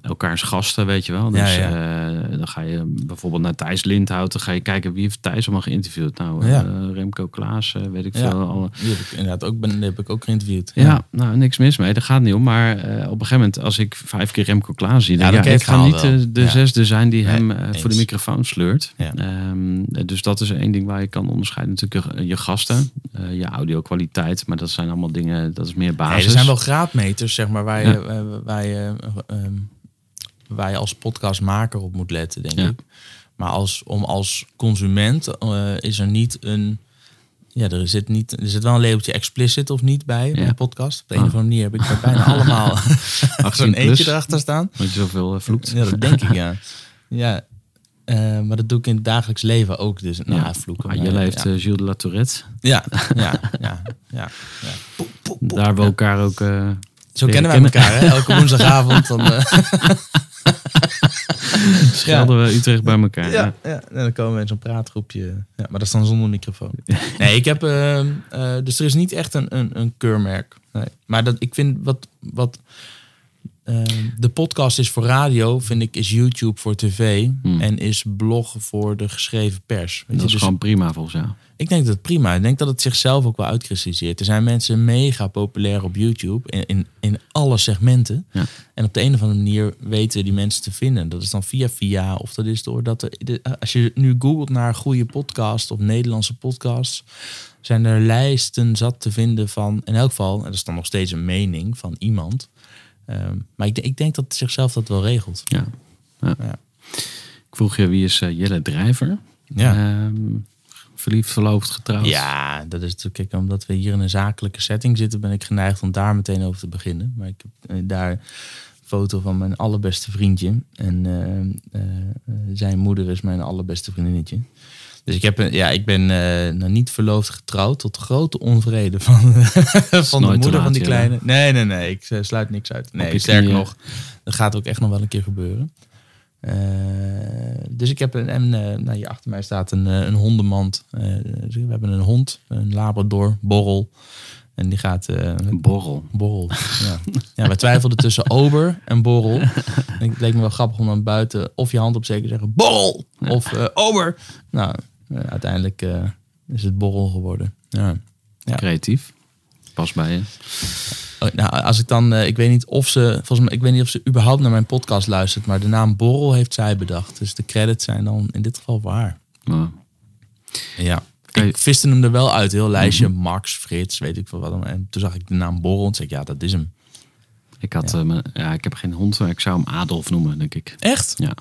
elkaars gasten, weet je wel. Dus Ja, eh, dan ga je bijvoorbeeld naar Thijs Lindhout, dan ga je kijken wie heeft Thijs allemaal geïnterviewd. Nou, Ja. eh, Remco Klaas, weet ik veel. Alle, Die heb ik inderdaad ook, ben, heb ik ook geïnterviewd. ja, nou, niks mis mee. Daar gaat niet om. Maar eh, op een gegeven moment, als ik vijf keer Remco Klaas zie, Ja, dan ja, ik ga niet de, de zesde zijn die hem voor de microfoon sleurt. Ehm, dus dat is één ding waar je kan onderscheiden. Natuurlijk je, je gasten, je audio kwaliteit. Maar dat zijn allemaal dingen, dat is meer basis. Nee, er zijn wel graadmeters, zeg maar, waar je, Ja. waar je, eh, ehm, waar je als podcastmaker op moet letten, denk Ja. ik. Maar als, om als consument eh, is er niet een... Ja, er zit, niet, er zit wel een labeltje explicit of niet bij, Ja. een podcast. Op de een Ah. of andere manier heb ik er bijna [laughs] allemaal 18 [laughs] zo'n eentje erachter staan. Want je zoveel eh, vloekt. Ja, dat denk ik, ja. [laughs] Ja, eh, maar dat doe ik in het dagelijks leven ook. Dus, nou, Ja. vloeken. Ah, maar, Jelle heeft ja. Gilles de la Tourette. ja, ja, ja, ja. Daar we elkaar ook... eh, Zo kennen wij elkaar, hè? Elke woensdagavond. Dan, [laughs] Schelden we Utrecht bij elkaar. Ja, ja. En dan komen we in zo'n praatgroepje. Ja, maar dat is dan zonder microfoon. Nee, ik heb. eh, eh, dus er is niet echt een, een, een keurmerk. Nee. Maar dat, ik vind wat. wat eh, de podcast is voor radio, vind ik, is YouTube voor tv. Hmm. En is blog voor de geschreven pers. Weet Dat je? is Dus, gewoon prima volgens jou. Ik denk dat het prima. Ik denk dat het zichzelf ook wel uitkristalliseert. Er zijn mensen mega populair op YouTube in, in, in alle segmenten. Ja. En op de een of andere manier weten die mensen te vinden. Dat is dan via via of dat is doordat er, de- als je nu googelt naar goede podcast of Nederlandse podcasts, zijn er lijsten zat te vinden van, in elk geval, en dat is dan nog steeds een mening van iemand. Ehm, maar ik, denk- ik denk dat het zichzelf dat wel regelt. Ja. ja. Ja. Ik vroeg je, wie is eh, Jelle Drijver? Ja. Ehm, verliefd, verloofd, getrouwd? Ja, dat is natuurlijk, kijk, omdat we hier in een zakelijke setting zitten, ben ik geneigd om daar meteen over te beginnen. Maar ik heb eh, daar een foto van mijn allerbeste vriendje. En eh, eh, zijn moeder is mijn allerbeste vriendinnetje. Dus ik, heb, een- ja, ik ben eh, nou niet verloofd getrouwd tot grote onvrede van, [laughs] van de moeder van die ja. kleine. Nee, nee, nee, ik sluit niks uit. Nee, sterker nog, dat gaat ook echt nog wel een keer gebeuren. Eh, dus ik heb een, en eh, nou, hier achter mij staat een, eh, een hondenmand. Dus we hebben een hond, een Labrador, Borrel. En die gaat borrel. Borrel. Ja. ja, we twijfelden tussen Ober en Borrel. En het leek me wel grappig om dan buiten of je hand op zeker te zeggen Borrel of Ober. Nou, uiteindelijk is het Borrel geworden. Ja. Ja. Creatief. Pas bij je. Oh, nou, als ik dan, eh, ik weet niet of ze, volgens mij, ik weet niet of ze überhaupt naar mijn podcast luistert, maar de naam Borrel heeft zij bedacht. Dus de credits zijn dan in dit geval haar. Maar, Ja. Ik viste hem er wel uit, heel lijstje. Max, Frits, weet ik veel wat. En toen zag ik de naam Borrel en zei ik, ja, dat is hem. ik, had, ja. mijn- ja, ik heb geen hond, maar ik zou hem Adolf noemen, denk ik. Echt? Ja,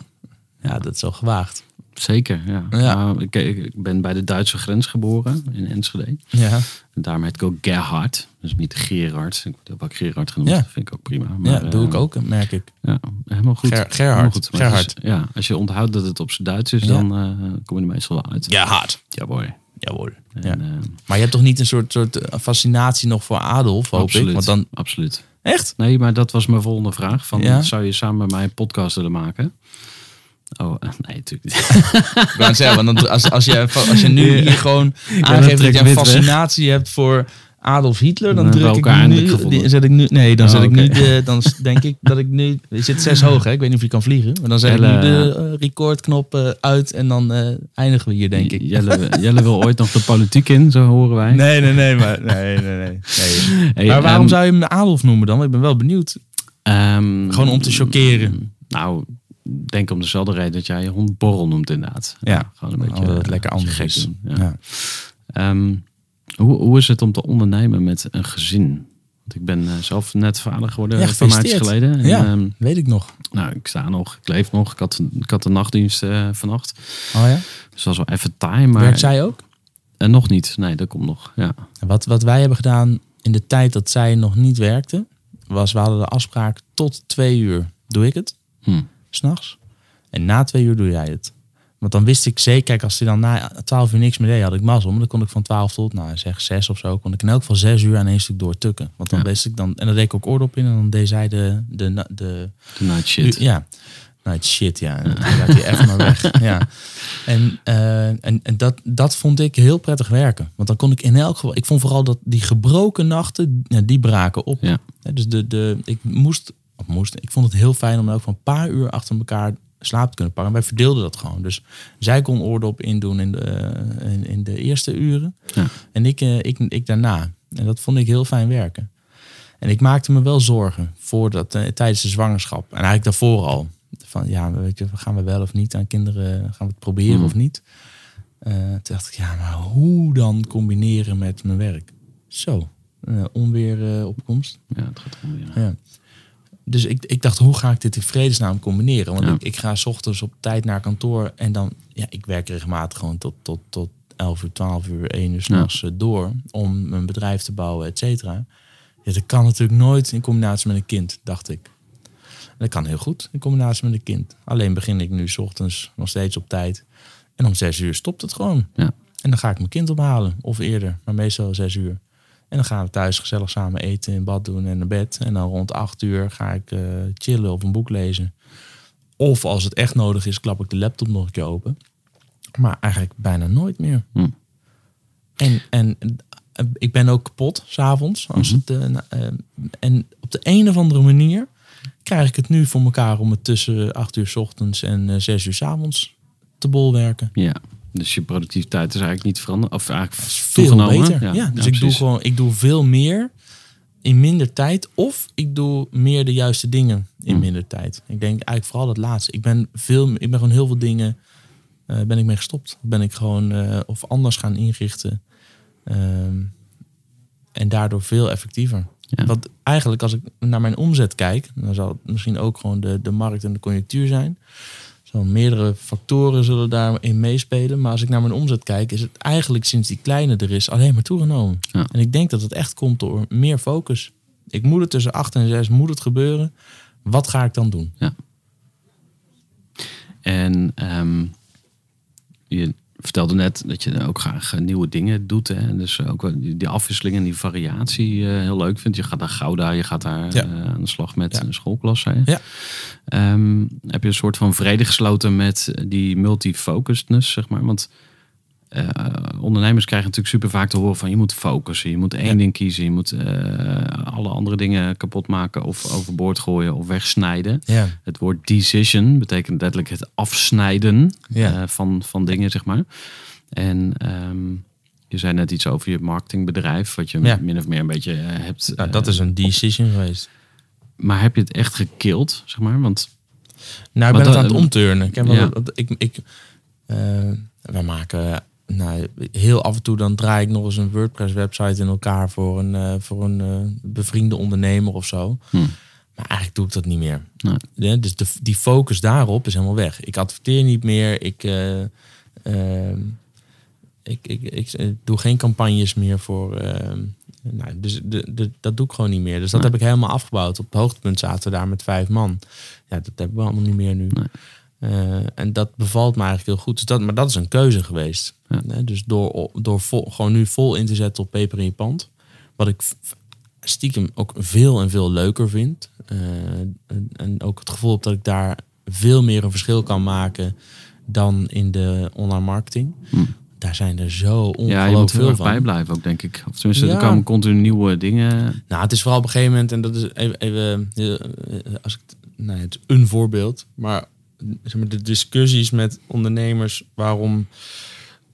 Ja, dat is wel gewaagd. Zeker. Ja. Ja. Maar ik, ik ben bij de Duitse grens geboren in Enschede. Ja. En daarom heet ik ook Gerhard. Dus niet Gerard. Ik word ook Gerard genoemd. Ja. Dat vind ik ook prima. Maar, ja, doe ik eh, ook, merk ik. Ja, helemaal goed. Ger- Gerhard. Goed. Gerhard. is- ja, als je onthoudt dat het op zijn Duits is, Ja. dan eh, kom je er meestal wel uit. Ja, hard. Ja, boy. Jawohl. En, Ja. eh, Maar je hebt toch niet een soort, soort fascinatie nog voor Adolf, hoop absoluut. ik? Want dan, Absoluut. echt? Nee, maar dat was mijn volgende vraag. Van? Zou je samen met mij een podcast willen maken? Oh, [laughs] nee, natuurlijk niet. Ik wou zeggen, want als, als, je, als je nu hier gewoon aangeeft dat je een weg. fascinatie hebt voor Adolf Hitler, dan Dan druk ik nu, die, zet ik nu, nee, dan Oh, zet ik nu de, dan denk ik dat ik nu, je zit zes hoog hè, ik weet niet of je kan vliegen, maar dan zet ik nu de eh, recordknop eh, uit en dan eh, eindigen we hier denk ik. Jelle, Jelle wil ooit nog de politiek in, zo horen wij. Nee, nee, nee, maar nee, nee, nee. nee. Hey, maar waarom ehm, zou je hem Adolf noemen dan? Ik ben wel benieuwd. ehm, Gewoon om te chockeren. Nou, denk om dezelfde reden dat jij je hond Borrel noemt inderdaad. Ja, gewoon een beetje, eh, lekker anders is. doen. Ja. Ja. Ehm, hoe, hoe is het om te ondernemen met een gezin? Want ik ben eh, zelf net vader geworden Ja, van maandjes gefeliciteerd. geleden. En, Ja. ehm, Weet ik nog. nou, ik sta nog, ik leef nog. Ik had, ik had de nachtdienst eh, vannacht. Oh ja? Dus dat was wel even time. Maar Werkt zij ook? En nog niet. Nee, dat komt nog. Ja. Wat, wat wij hebben gedaan in de tijd dat zij nog niet werkte, was we hadden de afspraak tot twee uur doe ik het, Hm. S'nachts. En na twee uur doe jij het. Want dan wist ik zeker, kijk, als hij dan na twaalf uur niks meer deed, had ik mazzel. Maar dan kon ik van twaalf tot, nou zeg zes of zo, kon ik in elk geval zes uur aan één stuk doortukken. Want dan Ja. wist ik dan, en dan deed ik ook oordop in en dan deed zij de, de, de, de De night shit. ja. Nou, shit, ja. Dan [laughs] echt maar weg. Ja. En, eh, en, en dat, dat vond ik heel prettig werken. Want dan kon ik in elk geval... Ik vond vooral dat die gebroken nachten, die braken op. Ja, Dus de, de, ik moest, of moest... Ik vond het heel fijn om ook van een paar uur achter elkaar slaap te kunnen pakken. En wij verdeelden dat gewoon. Dus zij kon oordop indoen in de, eh, in, in de eerste uren. Ja. En ik, eh, ik, ik daarna. En dat vond ik heel fijn werken. En ik maakte me wel zorgen voor dat, eh, tijdens de zwangerschap. En eigenlijk daarvoor al. Van ja, weet je, gaan we wel of niet aan kinderen, gaan we het proberen Hmm. of niet? Eh, toen dacht ik, ja, maar hoe dan combineren met mijn werk? Zo, onweer opkomst. Ja, het gaat om. Ja. Ja. Dus ik, ik dacht, hoe ga ik dit in vredesnaam combineren? Want Ja. ik, ik ga s ochtends op tijd naar kantoor en dan, ja, ik werk regelmatig gewoon tot, tot, tot 11 uur, 12 uur, 1 uur s'nachts nachts door om mijn bedrijf te bouwen, et cetera. Ja, dat kan natuurlijk nooit in combinatie met een kind, dacht ik. En dat kan heel goed in combinatie met een kind. Alleen begin ik nu s ochtends nog steeds op tijd. En om 6 uur stopt het gewoon. Ja. En dan ga ik mijn kind ophalen, of eerder, maar meestal 6 uur. En dan gaan we thuis gezellig samen eten, in bad doen en naar bed. En dan rond acht uur ga ik eh, chillen of een boek lezen. Of als het echt nodig is, klap ik de laptop nog een keer open. Maar eigenlijk bijna nooit meer. Hm. En, en eh, ik ben ook kapot s'avonds. eh, En op de een of andere manier krijg ik het nu voor elkaar om het tussen acht uur s ochtends en eh, zes uur s avonds te bolwerken. Ja. Dus je productiviteit is eigenlijk niet veranderd. Of eigenlijk veel toegenomen. beter. Ja, dus ik doe gewoon, ik doe veel meer in minder tijd. Of ik doe meer de juiste dingen in Hmm. minder tijd. Ik denk eigenlijk vooral het laatste. Ik ben veel, ik ben gewoon heel veel dingen, eh, ben ik mee gestopt. Ben ik gewoon eh, of anders gaan inrichten. Ehm, en daardoor veel effectiever. Ja. Want eigenlijk als ik naar mijn omzet kijk, dan zal het misschien ook gewoon de, de markt en de conjunctuur zijn. Zo meerdere factoren zullen daarin meespelen. Maar als ik naar mijn omzet kijk, is het eigenlijk sinds die kleine er is alleen maar toegenomen. Ja. En ik denk dat het echt komt door meer focus. Ik moet het tussen 8 en 6, moet het gebeuren. Wat ga ik dan doen? En ehm, je vertelde net dat je ook graag eh, nieuwe dingen doet. Hè? En Dus ook wel die afwisseling en die variatie eh, heel leuk vindt. Je gaat naar Gouda, je gaat daar Ja. eh, aan de slag met Ja. een schoolklas. Hè? Ja. Ehm, heb je een soort van vrede gesloten met die multifocusedness, zeg maar? Want eh, ondernemers krijgen natuurlijk super vaak te horen van je moet focussen, je moet één Ja. ding kiezen, je moet eh, alle andere dingen kapot maken of overboord gooien of wegsnijden. Ja. Het woord decision betekent letterlijk het afsnijden Ja. eh, van, van dingen, zeg maar. En ehm, je zei net iets over je marketingbedrijf, wat je min of meer een beetje hebt. Nou, dat is een decision geweest. Maar heb je het echt gekild, zeg maar? Want Nou, ik ben het aan het omturnen. Ik, heb wel- ik, ik, wij maken nou, heel af en toe dan draai ik nog eens een WordPress website in elkaar voor een, eh, voor een eh, bevriende ondernemer of zo. Hm. Maar eigenlijk doe ik dat niet meer. Nee. Ja, dus de, die focus daarop is helemaal weg. Ik adverteer niet meer. Ik, eh, ehm, ik, ik, ik, eh, doe geen campagnes meer voor. ehm, nou, dus de, de, dat doe ik gewoon niet meer. Dus dat Nee. heb ik helemaal afgebouwd. Op het hoogtepunt zaten we daar met vijf man. Ja, dat hebben we allemaal niet meer nu. Nee. Eh, en dat bevalt me eigenlijk heel goed. Dus dat, maar dat is een keuze geweest. Ja. Dus door, door vol, gewoon nu vol in te zetten op peper in je pand. Wat ik stiekem ook veel en veel leuker vind. Eh, en, en ook het gevoel heb dat ik daar veel meer een verschil kan maken dan in de online marketing. Hm. Daar zijn er zo ongelooflijk ja, je moet veel erg van. bijblijven ook, denk ik. Of tenminste, er komen continu nieuwe dingen. Nou, het is vooral op een gegeven moment, en dat is even, even eh, als ik, nou, het is een voorbeeld, maar, zeg maar de discussies met ondernemers waarom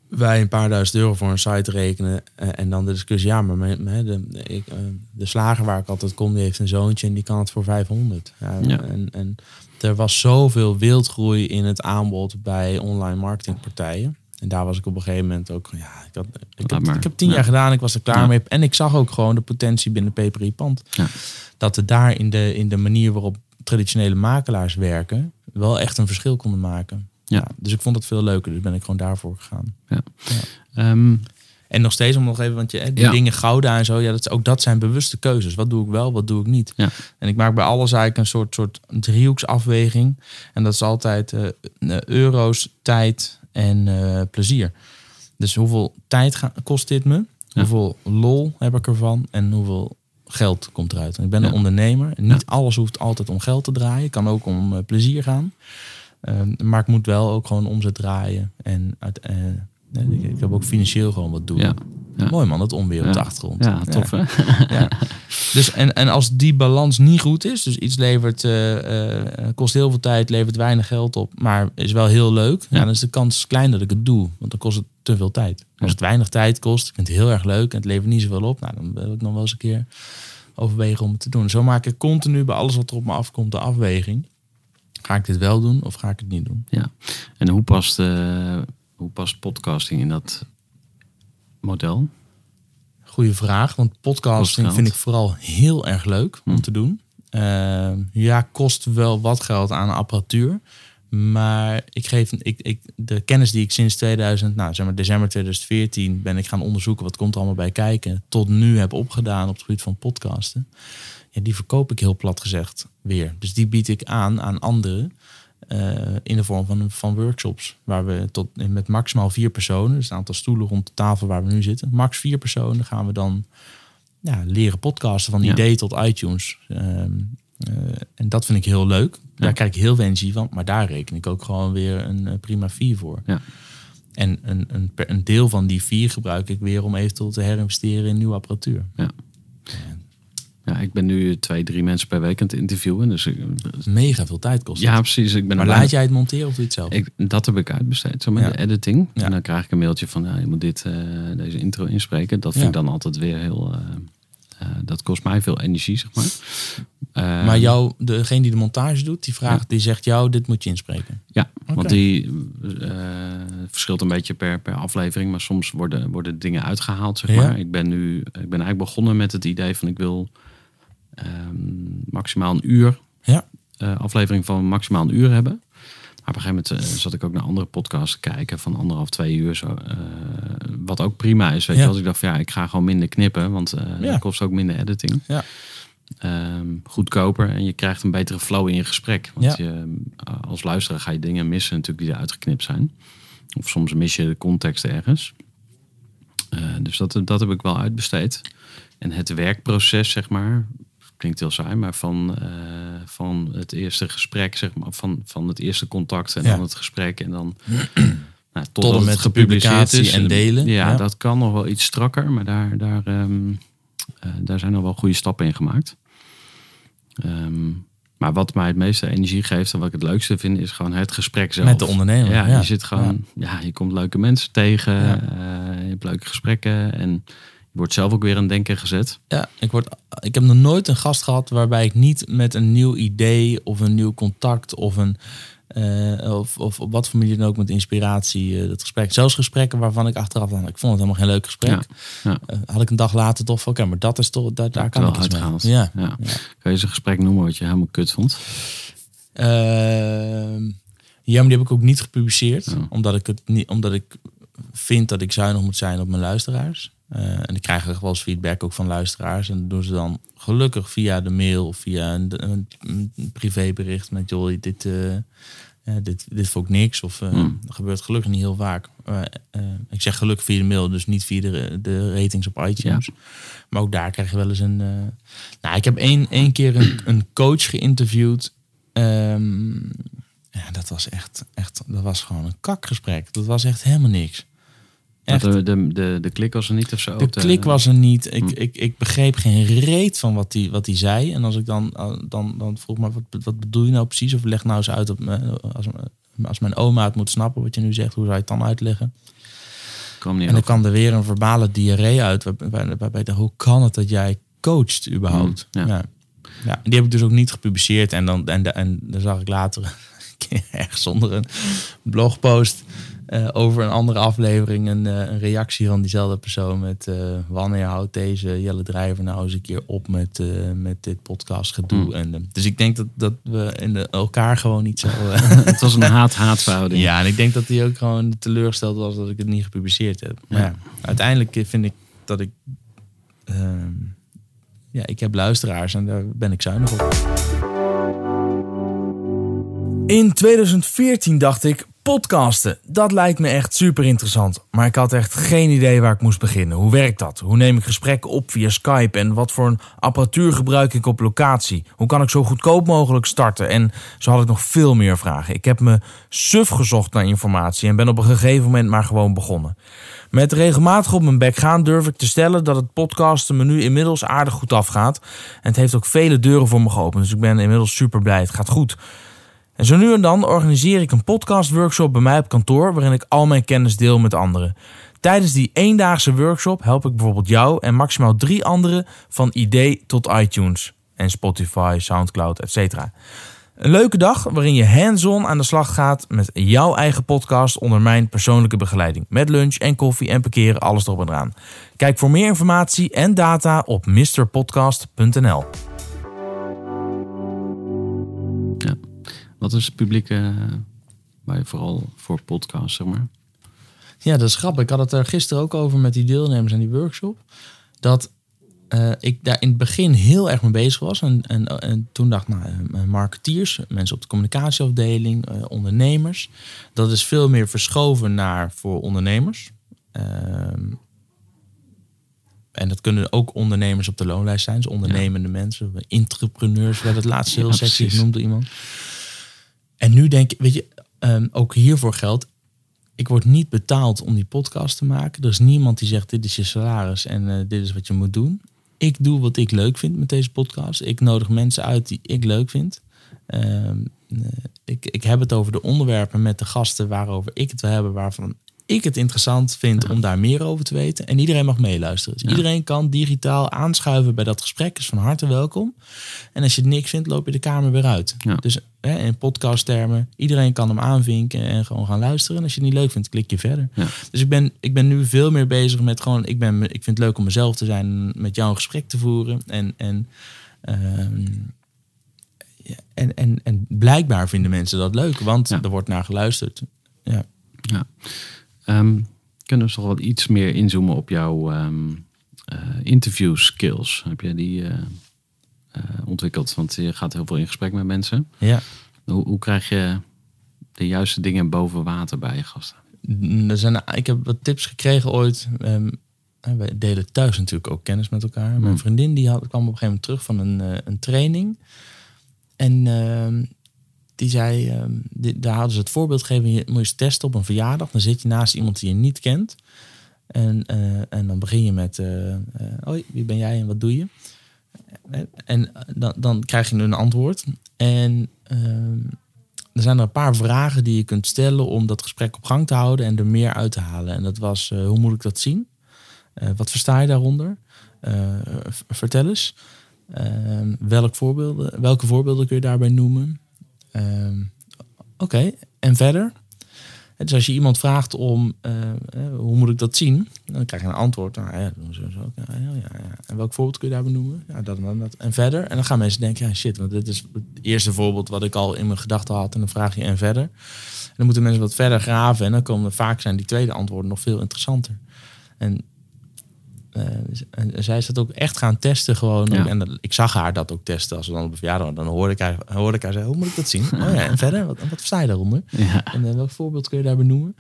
wij een paar duizend euro voor een site rekenen eh, en dan de discussie, ja, maar mijn, mijn- de, ik, eh, de slager waar ik altijd kom, die heeft een zoontje en die kan het voor 500. Ja, Ja. En, en er was zoveel wildgroei in het aanbod bij online marketingpartijen. En daar was ik op een gegeven moment ook, ja, ik, had, ik, heb, ik heb tien Ja. jaar gedaan, ik was er klaar Ja. mee. En ik zag ook gewoon de potentie binnen Peper Pand. Ja. Dat we daar in de, in de manier waarop traditionele makelaars werken, wel echt een verschil konden maken. Ja. dus ik vond het veel leuker, dus ben ik gewoon daarvoor gegaan. Ehm, En nog steeds om nog even, want je, die Ja. dingen Gouda en zo, ja, dat, ook dat zijn bewuste keuzes. Wat doe ik wel, wat doe ik niet? Ja. En ik maak bij alles eigenlijk een soort, soort driehoeksafweging. En dat is altijd eh, eh, euro's, tijd en eh, plezier. Dus hoeveel tijd ga- kost dit me? Ja. Hoeveel lol heb ik ervan? En hoeveel geld komt eruit? Ik ben Ja. een ondernemer. Niet Ja. alles hoeft altijd om geld te draaien. Het kan ook om eh, plezier gaan. Ehm, maar ik moet wel ook gewoon omzet draaien. En uit, nee, ik, ik heb ook financieel gewoon wat doen. ja. Ja. Mooi man, dat onweer op de achtergrond. ja, tof hè? Ja. Dus en, en als die balans niet goed is, dus iets levert, eh, eh, kost heel veel tijd, levert weinig geld op, maar is wel heel leuk, ja. Dan is de kans klein dat ik het doe, want dan kost het te veel tijd. Als het weinig tijd kost, ik vind het heel erg leuk en het levert niet zoveel op, nou, dan wil ik nog wel eens een keer overwegen om het te doen. Zo maak ik continu bij alles wat er op me afkomt de afweging. Ga ik dit wel doen of ga ik het niet doen? Ja. En hoe past, eh, hoe past podcasting in dat model? Goeie vraag, want podcasting Kost geld. vind ik vooral heel erg leuk om Hm. te doen. Ehm, ja, kost wel wat geld aan apparatuur. Maar ik geef ik, ik, de kennis die ik sinds 2000, nou zeg maar december 2014 ben ik gaan onderzoeken wat komt er allemaal bij kijken. Tot nu heb opgedaan op het gebied van podcasten. Ja, die verkoop ik heel plat gezegd weer. Dus die bied ik aan aan anderen. Eh, in de vorm van, van workshops. Waar we tot, met maximaal vier personen, dus een aantal stoelen rond de tafel waar we nu zitten. Max vier personen gaan we dan ja, leren podcasten van Ja. idee tot iTunes. Ehm, eh, en dat vind ik heel leuk. Daar Ja. krijg ik heel veel energie van. Maar daar reken ik ook gewoon weer een eh, prima fee voor. Ja. En een, een, een deel van die fee gebruik ik weer om eventueel te herinvesteren in nieuwe apparatuur. Ja. Ja, ik ben nu twee, drie mensen per week aan het interviewen. Dus ik, Mega veel tijd kost ja, precies. Ik ben Maar laat jij het monteren of doe je het zelf? Ik, dat heb ik uitbesteed, zo met Ja. de editing. Ja. En dan krijg ik een mailtje van, ja, je moet dit, eh, deze intro inspreken. Dat vind ik dan altijd weer heel... eh, eh, dat kost mij veel energie, zeg maar. Maar jou, degene die de montage doet, die vraagt, die zegt jou, dit moet je inspreken. Ja, want die verschilt een beetje per, per aflevering. Maar soms worden, worden dingen uitgehaald, zeg Ja. maar. Ik ben nu ik ben eigenlijk begonnen met het idee van ik wil ehm, maximaal een uur Ja. eh, aflevering van maximaal een uur hebben. Maar op een gegeven moment eh, zat ik ook naar andere podcasts kijken van anderhalf, twee uur. Zo, eh, wat ook prima is. Weet Ja. je, als ik dacht van ja, ik ga gewoon minder knippen, want eh Ja. dat kost ook minder editing. Ja. Ehm, goedkoper en je krijgt een betere flow in je gesprek. Want je, als luisteraar ga je dingen missen natuurlijk die er uitgeknipt zijn. Of soms mis je de context ergens. Dus dat, dat heb ik wel uitbesteed. En het werkproces, zeg maar, klinkt heel saai, maar van, eh, van het eerste gesprek, zeg maar, van, van het eerste contact en Ja. dan het gesprek en dan [clears throat] nou, Tot en het met gepubliceerd is. en delen. Ja, Ja. dat kan nog wel iets strakker, maar daar, daar, ehm, eh, daar zijn nog wel goede stappen in gemaakt. Ehm, maar wat mij het meeste energie geeft en wat ik het leukste vind, is gewoon het gesprek zelf. Met de ondernemer, Ja, ja. je zit gewoon, ja. je komt leuke mensen tegen, eh, je hebt leuke gesprekken en wordt zelf ook weer aan het denken gezet. Ja, ik, word, ik heb nog nooit een gast gehad waarbij ik niet met een nieuw idee of een nieuw contact of een eh, of, of op wat voor manier dan ook met inspiratie eh, dat gesprek. Zelfs gesprekken waarvan ik achteraf dan, ik vond het helemaal geen leuk gesprek. Ja, ja. Eh, had ik een dag later toch van, oké, maar dat is toch, daar, daar kan ik iets mee. Ja. Ja. Kan je eens een gesprek noemen wat je helemaal kut vond? Ehm, ja, maar die heb ik ook niet gepubliceerd. Ja. Omdat, ik het niet, omdat ik vind dat ik zuinig moet zijn op mijn luisteraars. Eh, en ik krijg echt wel eens feedback ook van luisteraars. En dat doen ze dan gelukkig via de mail of via een, een, een privébericht met joh, dit, ja, dit, dit vond ik niks. Of Hmm. dat gebeurt gelukkig niet heel vaak. Ik zeg gelukkig via de mail, dus niet via de, de ratings op iTunes. Maar ook daar krijg je wel eens een. Nou, ik heb één, één keer een, een coach geïnterviewd. Ehm, ja, dat was echt, echt. Dat was gewoon een kakgesprek. Dat was echt helemaal niks. Echt. De, de, de, de klik was er niet of zo? De klik was er niet. Ik, Hm. ik, ik begreep geen reet van wat hij wat die zei. En als ik dan, eh, dan, dan vroeg me, wat, wat bedoel je nou precies? Of leg nou eens uit, op, me- als, als mijn oma het moet snappen wat je nu zegt, hoe zou je het dan uitleggen? kwam niet En dan kwam er weer een verbale diarree uit. Waarbij, waarbij, waarbij ik dacht, hoe kan het dat jij coacht überhaupt? Mm, ja. ja. Ja, die heb ik dus ook niet gepubliceerd. En dan, en, en dan zag ik later [laughs] een keer ergens onder een blogpost eh, over een andere aflevering een, eh, een reactie van diezelfde persoon met eh, wanneer houdt deze Jelle Drijver nou eens een keer op met, eh, met dit podcast gedoe. Mm. En, dus ik denk dat, dat we in de, elkaar gewoon niet zo... [laughs] eh, Het was een haat-haat verhouding. ja, en ik denk dat hij ook gewoon teleurgesteld was dat ik het niet gepubliceerd heb. Maar Ja. ja, uiteindelijk vind ik dat ik... ehm, ja, ik heb luisteraars en daar ben ik zuinig op. In 2014 dacht ik, podcasten, dat lijkt me echt super interessant. Maar ik had echt geen idee waar ik moest beginnen. Hoe werkt dat? Hoe neem ik gesprekken op via Skype? En wat voor een apparatuur gebruik ik op locatie? Hoe kan ik zo goedkoop mogelijk starten? En zo had ik nog veel meer vragen. Ik heb me suf gezocht naar informatie en ben op een gegeven moment maar gewoon begonnen. Met regelmatig op mijn bek gaan durf ik te stellen dat het podcasten me nu inmiddels aardig goed afgaat. En het heeft ook vele deuren voor me geopend. Dus ik ben inmiddels super blij. Het gaat goed. En zo nu en dan organiseer ik een podcastworkshop bij mij op kantoor waarin ik al mijn kennis deel met anderen. Tijdens die eendaagse workshop help ik bijvoorbeeld jou en maximaal drie anderen van idee tot iTunes en Spotify, Soundcloud, etc. Een leuke dag waarin je hands-on aan de slag gaat met jouw eigen podcast onder mijn persoonlijke begeleiding. Met lunch en koffie en parkeren, alles erop en eraan. Kijk voor meer informatie en data op mrpodcast.nl. Wat is het publiek eh, je vooral voor podcast, zeg maar? Ja, dat is grappig. Ik had het er gisteren ook over met die deelnemers aan die workshop. Dat eh, ik daar in het begin heel erg mee bezig was. En, en, en toen dacht ik, nou, eh, marketeers, mensen op de communicatieafdeling, ondernemers. Dat is veel meer verschoven naar voor ondernemers. Ehm, en dat kunnen ook ondernemers op de loonlijst zijn. Dus ondernemende mensen, entrepreneurs, werd het laatst heel Ja, sexy door iemand. En nu denk ik, weet je, ehm, ook hiervoor geldt, ik word niet betaald om die podcast te maken. Er is niemand die zegt, dit is je salaris en eh, dit is wat je moet doen. ik doe wat ik leuk vind met deze podcast. Ik nodig mensen uit die ik leuk vind. Ehm, eh, ik, ik heb het over de onderwerpen met de gasten waarover ik het wil hebben, waarvan ik het interessant vind om daar meer over te weten. En iedereen mag meeluisteren. Dus iedereen kan digitaal aanschuiven bij dat gesprek. Is van harte welkom. En als je het niks vindt, loop je de kamer weer uit. Ja. Dus hè, in podcasttermen, iedereen kan hem aanvinken en gewoon gaan luisteren. En als je het niet leuk vindt, klik je verder. Dus ik ben, ik ben nu veel meer bezig met gewoon, ik, ben, ik vind het leuk om mezelf te zijn, met jou een gesprek te voeren. En, en, ehm, en, en, en blijkbaar vinden mensen dat leuk, want er wordt naar geluisterd. Ja. Ja. Ehm, kunnen we toch wat iets meer inzoomen op jouw ehm, eh, interview skills? Heb jij die eh, eh, ontwikkeld? Want je gaat heel veel in gesprek met mensen. ja. Hoe, hoe krijg je de juiste dingen boven water bij je gasten? Er zijn, ik heb wat tips gekregen ooit. Ehm, en wij delen thuis natuurlijk ook kennis met elkaar. Mijn vriendin die had, kwam op een gegeven moment terug van een, een training. En ehm, die zei, die- daar hadden ze het voorbeeld gegeven. Je moet eens testen op een verjaardag. Dan zit je naast iemand die je niet kent. En, eh, en dan begin je met, eh, eh, hoi, wie ben jij en wat doe je? En, dan, dan krijg je een antwoord. En ehm, er zijn er een paar vragen die je kunt stellen om dat gesprek op gang te houden en er meer uit te halen. En dat was, hoe moet ik dat zien? Wat versta je daaronder? Vertel eens. Ehm, welk voorbeelden, welke voorbeelden kun je daarbij noemen? Ehm, Oké, en verder? Dus als je iemand vraagt om, eh, eh, hoe moet ik dat zien? Dan krijg je een antwoord. Nou, ja, zo, zo. Ja, ja, ja, ja. En welk voorbeeld kun je daarbij noemen? Ja, dat en dat. En verder? En dan gaan mensen denken, ja shit, want dit is het eerste voorbeeld wat ik al in mijn gedachten had. En dan vraag je en verder. Dan moeten mensen wat verder graven. En dan komen vaak zijn die tweede antwoorden nog veel interessanter. En, en zij is dat ook echt gaan testen gewoon. Ja. En dat- ik zag haar dat ook testen. Als we dan op een verjaardag waren, dan hoorde ik haar, hoorde ik haar zeggen, hoe moet ik dat zien? [laughs] Oh ja, en verder? Wat, wat versta je daaronder? Ja. En eh, welk voorbeeld kun je daar benoemen?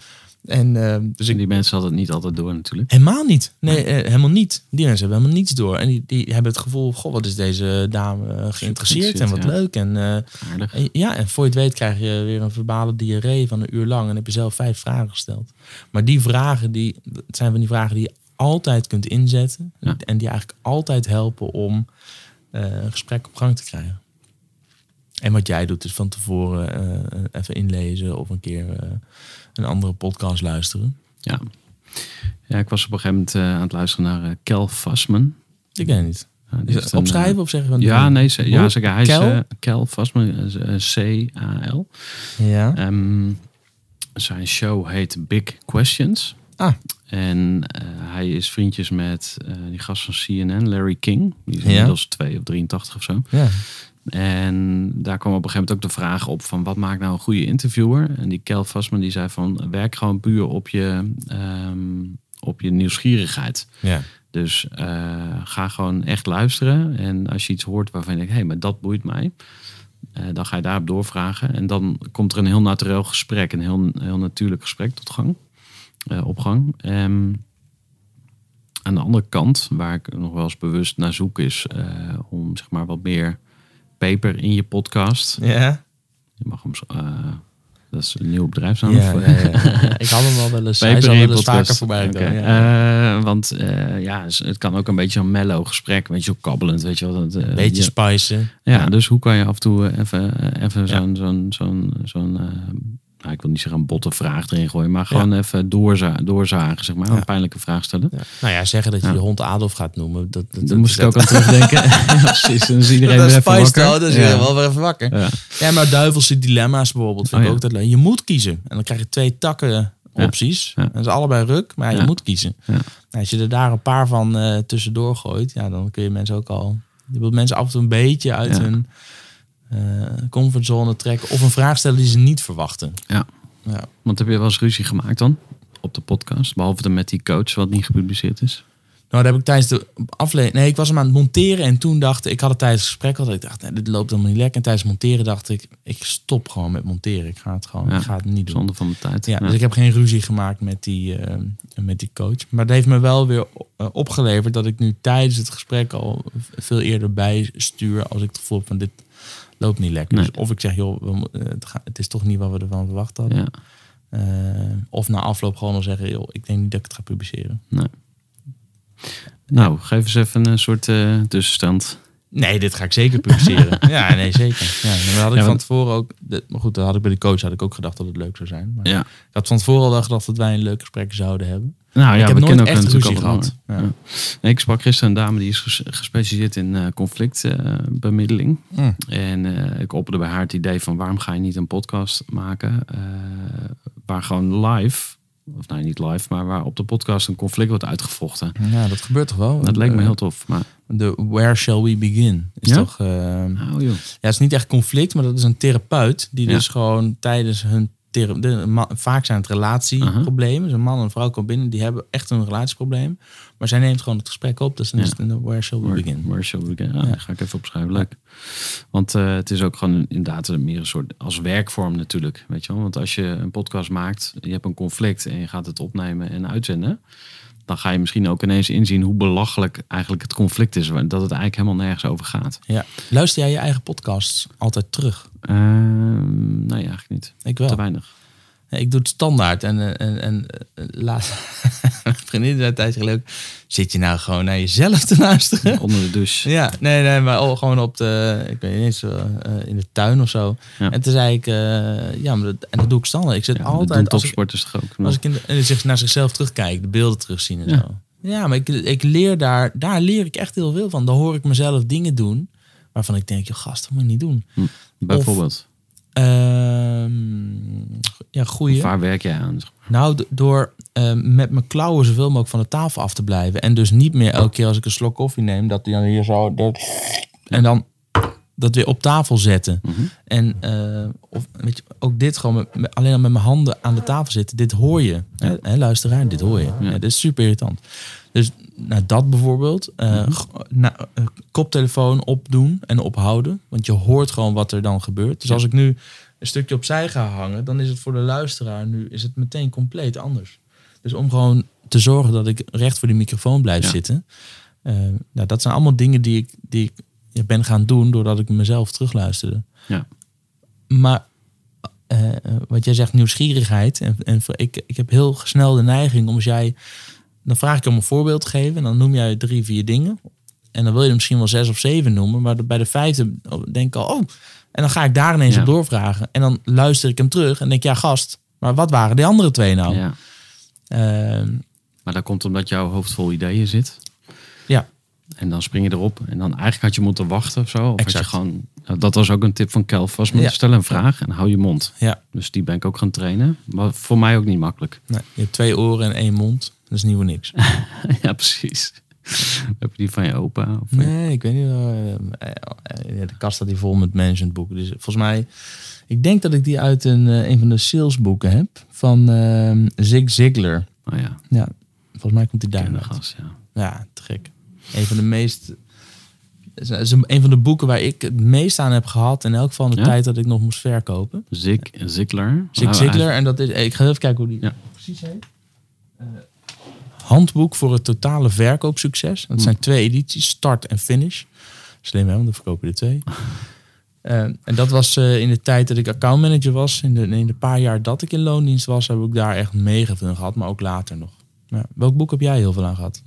En eh, dus Die mensen hadden het niet altijd door natuurlijk. Helemaal niet. Nee, eh, helemaal niet. Die mensen hebben helemaal niets door. En die, die hebben het gevoel, goh, wat is deze dame eh, geïnteresseerd en wat leuk. En, eh, ja, en voor je het weet krijg je weer een verbale diarree van een uur lang. En heb je zelf vijf vragen gesteld. Maar die vragen, die, het zijn van die vragen die je altijd kunt inzetten. Ja. En die eigenlijk altijd helpen om eh, een gesprek op gang te krijgen. En wat jij doet is van tevoren eh, even inlezen of een keer eh, een andere podcast luisteren. Ja. ja, ik was op een gegeven moment aan het luisteren naar Kel Fassman. Ik weet het niet. Is een, opschrijven of zeggen we eh, Ja, nee, ze, ja, zeker. Hij is Kel? eh, C-A-L. Ja. Ehm, zijn show heet Big Questions. Ah. En eh, hij is vriendjes met eh, die gast van CNN, Larry King. Die is inmiddels 2 of 83 of zo. Ja. En daar kwam op een gegeven moment ook de vraag op van wat maakt nou een goede interviewer? En die Kel Fassman die zei van werk gewoon puur op je, ehm, op je nieuwsgierigheid. Ja. Dus eh, ga gewoon echt luisteren. En als je iets hoort waarvan je denkt, hé, hey, maar dat boeit mij. dan ga je daarop doorvragen. En dan komt er een heel natuurlijk gesprek, een heel, heel natuurlijk gesprek tot gang. Eh, op gang. Ehm, aan de andere kant, waar ik nog wel eens bewust naar zoek, is eh, om zeg maar wat meer peper in je podcast. Ja. Je mag hem, zo- eh, dat is een nieuw bedrijfsnaam. Ja, of- ja, ja. [laughs] Ik had hem wel wel eens. Hij zal wel eens vaker voorbij want ja, het kan ook een beetje een mellow gesprek, weet je, wel, kabbelend, weet je wel. Dat, Beetje ja, spicen. ja, dus hoe kan je af en toe even, even zo'n, zo'n, zo'n, zo'n nou, ik wil niet zeggen een botte vraag erin gooien, maar gewoon even doorza doorzagen, zeg maar. Ja. Een pijnlijke vraag stellen. Ja. Nou ja, zeggen dat je je hond Adolf gaat noemen. Dat, dat, moest ik ook aan terugdenken. [laughs] precies, dan is iedereen dat weer is even wakker. dus ja. ja. wel weer even wakker. Ja. Maar duivelse dilemma's bijvoorbeeld vind Oh, ik ja. ook dat leuk. Je moet kiezen. En dan krijg je twee takken opties. Dat is allebei ruk, maar je moet kiezen. Nou, als je er daar een paar van eh, tussendoor gooit, ja, dan kun je mensen ook al... Je wilt mensen af en toe een beetje uit hun comfortzone trekken. Of een vraag stellen die ze niet verwachten. Ja. Ja. Want heb je wel eens ruzie gemaakt dan op de podcast? Behalve dan met die coach, wat niet gepubliceerd is. Nou, dat heb ik tijdens de aflevering... Nee, ik was hem aan het monteren en toen dacht ik... Ik had het tijdens het gesprek al, dat ik dacht, nee, dit loopt helemaal niet lekker. En tijdens het monteren dacht ik, ik stop gewoon met monteren. Ik ga het gewoon, Ja, ik ga het niet doen. Zonde van mijn tijd. Ja, dus ik heb geen ruzie gemaakt met die, eh, met die coach. Maar het heeft me wel weer eh, opgeleverd dat ik nu tijdens het gesprek al veel eerder bijstuur als ik het gevoel heb van dit loopt niet lekker. Nee. Dus of ik zeg, joh, we eh, het is toch niet wat we ervan verwacht hadden. Ja, Eh, of na afloop gewoon al zeggen, joh, ik denk niet dat ik het ga publiceren. nee. Nou, geef eens even een soort eh, tussenstand. Nee, dit ga ik zeker publiceren. [laughs] ja, nee, zeker. Ja, maar had ik Ja, van tevoren ook... Maar goed, dat had ik bij de coach had ik ook gedacht dat het leuk zou zijn. Maar Ja. Ik had van tevoren al gedacht dat wij een leuk gesprek zouden hebben. Nou ja, ik heb we nooit kennen echt ruzie gehad. Ja. Ja. Nee, ik sprak gisteren een dame die is ges- gespecialiseerd in eh, conflictbemiddeling. Mm. En eh, ik opperde bij haar het idee van waarom ga je niet een podcast maken eh, waar gewoon live, of nee niet live, maar waar op de podcast een conflict wordt uitgevochten. Ja, dat gebeurt toch wel? Dat leek me Eh, heel tof. Maar De Where Shall We Begin is Ja? toch... nou joh. Ja, het is niet echt conflict, maar dat is een therapeut die Ja. dus gewoon tijdens hun de, vaak zijn het relatieproblemen. Dus een man en een vrouw komen binnen, die hebben echt een relatieprobleem. Maar zij neemt gewoon het gesprek op. Dus dan Ja. is het Where Shall We Where, Begin. where shall we begin? Ah, Ja. ga ik even opschrijven. Leuk. Want eh, het is ook gewoon een- inderdaad meer een soort als werkvorm natuurlijk. Weet je wel? Want als je een podcast maakt, je hebt een conflict en je gaat het opnemen en uitzenden. Dan ga je misschien ook ineens inzien hoe belachelijk eigenlijk het conflict is. Dat het eigenlijk helemaal nergens over gaat. Ja. Luister jij je eigen podcasts altijd terug? Ehm, nee, eigenlijk niet. Ik wel. Te weinig. Ik doe het standaard. En, eh, en, en eh, laat, [laughs] mijn vriendin zei tijdje geleden ook, Zit je nou gewoon naar jezelf te luisteren? Onder de douche. [laughs] Ja, nee, nee, maar al gewoon op de, ik weet niet eens, eh, in de tuin of zo. Ja. En toen zei ik, ja, maar dat, en dat doe ik standaard. Ik zit Ja, altijd, als ik, topsporters toch ook. als ik in de, en zich naar zichzelf terugkijk, de beelden terugzien en Ja. zo. Ja, maar ik, ik leer daar, daar leer ik echt heel veel van. Dan hoor ik mezelf dingen doen waarvan ik denk, joh gast, dat moet je niet doen. Bijvoorbeeld. Ehm, ja, goeie. Waar werk jij aan? Nou, door ehm, met mijn klauwen zoveel mogelijk van de tafel af te blijven. En dus niet meer elke keer als ik een slok koffie neem, dat die dan hier zo. Dat, en dan dat weer op tafel zetten. Mhm. En eh, of, weet je, ook dit gewoon met, met- alleen al met mijn handen aan de tafel zitten. Dit hoor je. Hè, hè, luisteraar, dit hoor je. Ja. dit is super irritant. Dus nou, dat bijvoorbeeld. eh, na- eh, koptelefoon opdoen en ophouden. Want je hoort gewoon wat er dan gebeurt. Dus als ik nu een stukje opzij ga hangen, dan is het voor de luisteraar nu is het meteen compleet anders. Dus om gewoon te zorgen dat ik recht voor die microfoon blijf Ja. zitten. eh, nou, dat zijn allemaal dingen die ik, die ik ben gaan doen doordat ik mezelf terugluisterde. Ja. Maar wat jij zegt, nieuwsgierigheid. En, en ik, ik heb heel snel de neiging om als jij. Dan vraag ik je om een voorbeeld te geven. En dan noem jij drie, vier dingen. En dan wil je er misschien wel zes of zeven noemen. Maar bij de vijfde denk ik al, oh. En dan ga ik daar ineens Ja. op doorvragen. En dan luister ik hem terug en denk ja, gast. Maar wat waren die andere twee nou? Ja. Ehm, Maar dat komt omdat jouw hoofd vol ideeën zit. ja. En dan spring je erop. En dan eigenlijk had je moeten wachten of zo. Of had je gewoon, nou, dat was ook een tip van Kelf. Was Ja. stel een vraag en hou je mond. ja. Dus die ben ik ook gaan trainen. Maar voor mij ook niet makkelijk. Nee, je hebt twee oren en één mond. Dat is niet voor niks. [laughs] ja, precies. Heb je die van je opa? Of Nee, ik weet niet. eh, eh, de kast staat hier vol met managementboeken. Dus volgens mij, ik denk dat ik die uit een, eh, een van de salesboeken heb van ehm Zig Ziglar. Oh ja, Ja, volgens mij komt die daar. ja. Ja, te gek. Een van de meest. Is een van de boeken waar ik het meest aan heb gehad. In elk geval de Ja? tijd dat ik nog moest verkopen. Zig, Ziglar. Zig Nou, Ziglar. En dat is. Ik ga even kijken hoe die Ja. precies heet. Eh, handboek voor het totale verkoopsucces. Dat zijn twee edities, start en finish. Slim hè, want dan verkopen er twee. [laughs] Eh, en dat was eh, in de tijd dat ik accountmanager was. In de, in de paar jaar dat ik in loondienst was, heb ik daar echt mega veel gehad. Maar ook later nog. Ja. Welk boek heb jij heel veel aan gehad?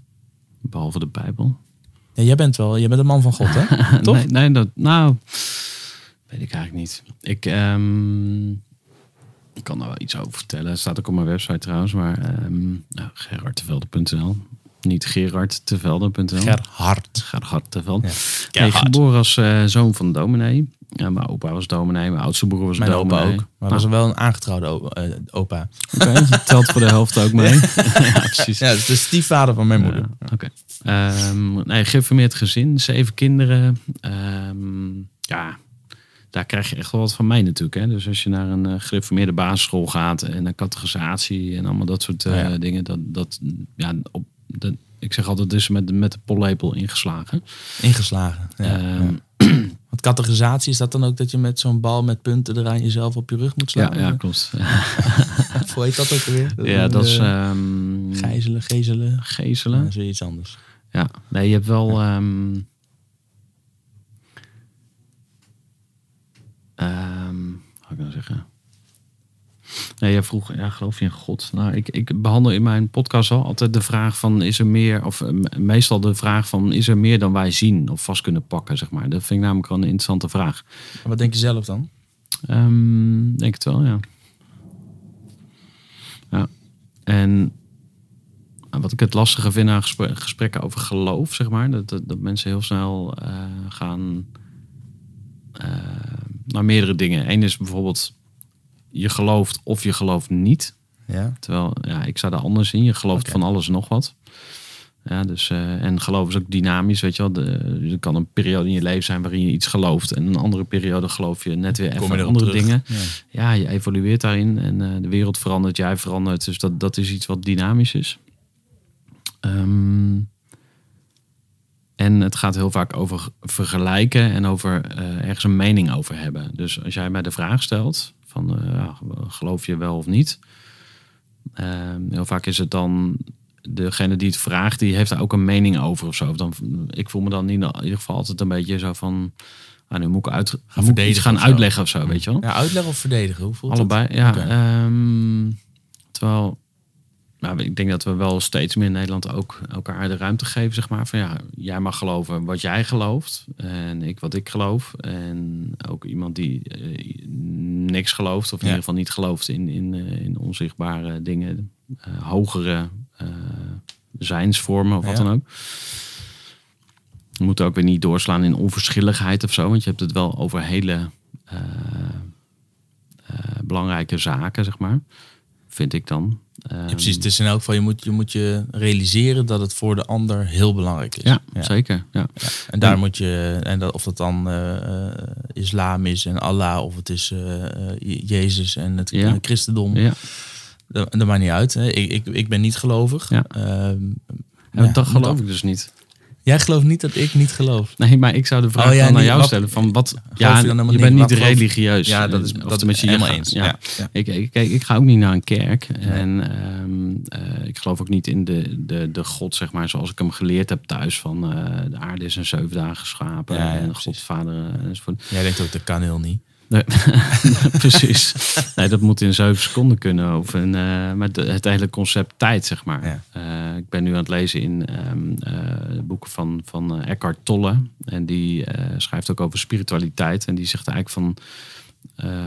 Behalve de Bijbel. Ja, jij bent wel, jij bent een man van God, hè? [laughs] Toch? Nee, nee dat, nou, weet ik eigenlijk niet. Ik, ehm, ik kan daar wel iets over vertellen. Het staat ook op mijn website trouwens. Maar ehm nou, gerardtevelde.nl. Niet gerardtevelde.nl. Gerhard. Gerhard Tevelde. Ja. Gerhard. geboren als eh, zoon van dominee. Ja, mijn opa was dominee. Mijn oudste broer was Mijn opa dominee. ook. Maar dat was wel een aangetrouwde eh, opa. Oké, telt voor de helft ook mee. [laughs] ja, precies. Ja, is de stiefvader van mijn moeder. Oké. Ehm, nee, geïnformeerd gezin, zeven kinderen. Ehm, ja, daar krijg je echt wel wat van mij natuurlijk. Hè? Dus als je naar een gereformeerde basisschool gaat en een categorisatie en allemaal dat soort eh, ja. dingen. Dat, dat, ja, op, dat, ik zeg altijd, is met, de- met de pollepel ingeslagen. Ingeslagen. Ja, Ehm, ja. [clears throat] Want categorisatie is dat dan ook dat je met zo'n bal met punten eraan jezelf op je rug moet ja, slaan? ja, klopt. [laughs] [laughs] Hoe heet dat ook weer? ja, dat is eh, ehm, Gijzelen, gezelen. gezelen. Dat is weer iets anders. Ja, nee, je hebt wel. ehm ehm, wat ga ik nou zeggen? Nee, jij vroeg, ja, geloof je in God? Nou, ik, ik behandel in mijn podcast al altijd de vraag van, is er meer, of eh, me- meestal de vraag van, is er meer dan wij zien of vast kunnen pakken, zeg maar. Dat vind ik namelijk wel een interessante vraag. Wat denk je zelf dan? Ehm, denk het wel, ja. Ja. En wat ik het lastige vind aan gespre- gesprekken over geloof, zeg maar, dat, dat, dat mensen heel snel eh, gaan eh, naar meerdere dingen. Eén is bijvoorbeeld, je gelooft of je gelooft niet. Ja. Terwijl, ja, ik zou daar anders in. Je gelooft van alles en nog wat. Ja, dus, eh, en geloof is ook dynamisch, weet je wel. De, er kan een periode in je leven zijn waarin je iets gelooft. En een andere periode geloof je net weer even andere terug. dingen. Ja. Ja, je evolueert daarin. En eh, de wereld verandert, jij verandert. Dus dat, dat is iets wat dynamisch is. Ehm, en het gaat heel vaak over vergelijken en over eh, ergens een mening over hebben. Dus als jij mij de vraag stelt van eh, ja, geloof je wel of niet? Ehm, heel vaak is het dan degene die het vraagt, die heeft daar ook een mening over of zo. Dan, ik voel me dan in ieder geval altijd een beetje zo van, ah, nu moet ik, uit, moet ik iets gaan of uitleggen of zo, weet je wel? Ja, uitleggen of verdedigen? Hoe voelt Allebei, dat? ja. Ehm, terwijl, nou, ik denk dat we wel steeds meer in Nederland ook elkaar de ruimte geven, zeg maar. Van ja, jij mag geloven wat jij gelooft en ik wat ik geloof. En ook iemand die eh, niks gelooft of in Ja. ieder geval niet gelooft in, in, eh, in onzichtbare dingen, eh, hogere zijnsvormen of wat Ja. dan ook. We moeten ook weer niet doorslaan in onverschilligheid of zo, want je hebt het wel over hele belangrijke zaken, zeg maar. Vind ik dan. Ja, Ehm, precies. Het is in elk geval, je moet, je moet je realiseren dat het voor de ander heel belangrijk is. Ja, zeker. Ja. En daar moet je, en dat, of dat dan eh, eh, islam is en Allah, of het is eh, Jezus en het christendom. Ja. Dat, dat maakt niet uit. Hè. Ik, ik, ik ben niet gelovig. Ja. Ehm, Ja, dat geloof ik dus niet. Jij gelooft niet dat ik niet geloof. Nee, maar ik zou de vraag Oh, ja, dan aan jou wat- stellen. Van wat, je ja, dan je, bent niet? religieus. Ja, dat is, Of dat is je helemaal eens. Ja. Ja. Ja. Ik, ik, kijk, ik ga ook niet naar een kerk. En ehm, eh, ik geloof ook niet in de, de, de God, zeg maar, zoals ik hem geleerd heb thuis. Van eh, de aarde is in zeven dagen geschapen. En. God, vader eh, enzovoort. Jij denkt ook, dat kan heel niet. Nee, [laughs] precies. Nee, dat moet in zeven seconden kunnen. Of eh, maar het hele concept tijd, zeg maar. Ja. Eh, ik ben nu aan het lezen in ehm, eh, boeken van, van Eckhart Tolle. En die schrijft ook over spiritualiteit. En die zegt eigenlijk van...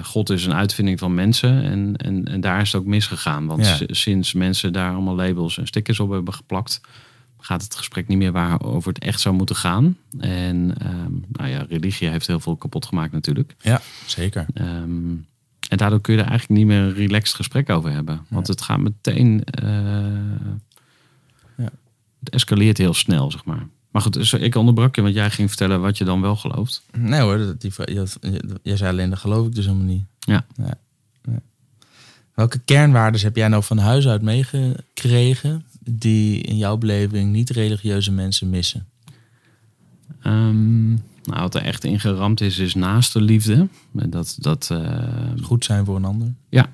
God is een uitvinding van mensen. En, en, en daar is het ook misgegaan. Want Ja. sinds mensen daar allemaal labels en stickers op hebben geplakt... gaat het gesprek niet meer waar over het echt zou moeten gaan. En ehm, nou ja, religie heeft heel veel kapot gemaakt natuurlijk. Ja, zeker. Ehm, en daardoor kun je er eigenlijk niet meer een relaxed gesprek over hebben. Want het gaat meteen. eh, Ja. Het escaleert heel snel, zeg maar. Maar goed, dus ik onderbrak je, want jij ging vertellen wat je dan wel gelooft. Nee hoor, dat- die, jij zei alleen, dat geloof ik dus helemaal niet. Ja. Ja. Ja. Welke kernwaarden heb jij nou van huis uit meegekregen die in jouw beleving niet religieuze mensen missen? Ehm, nou, wat er echt ingeramd is, is naaste liefde. Dat, dat, eh, Goed zijn voor een ander. ja,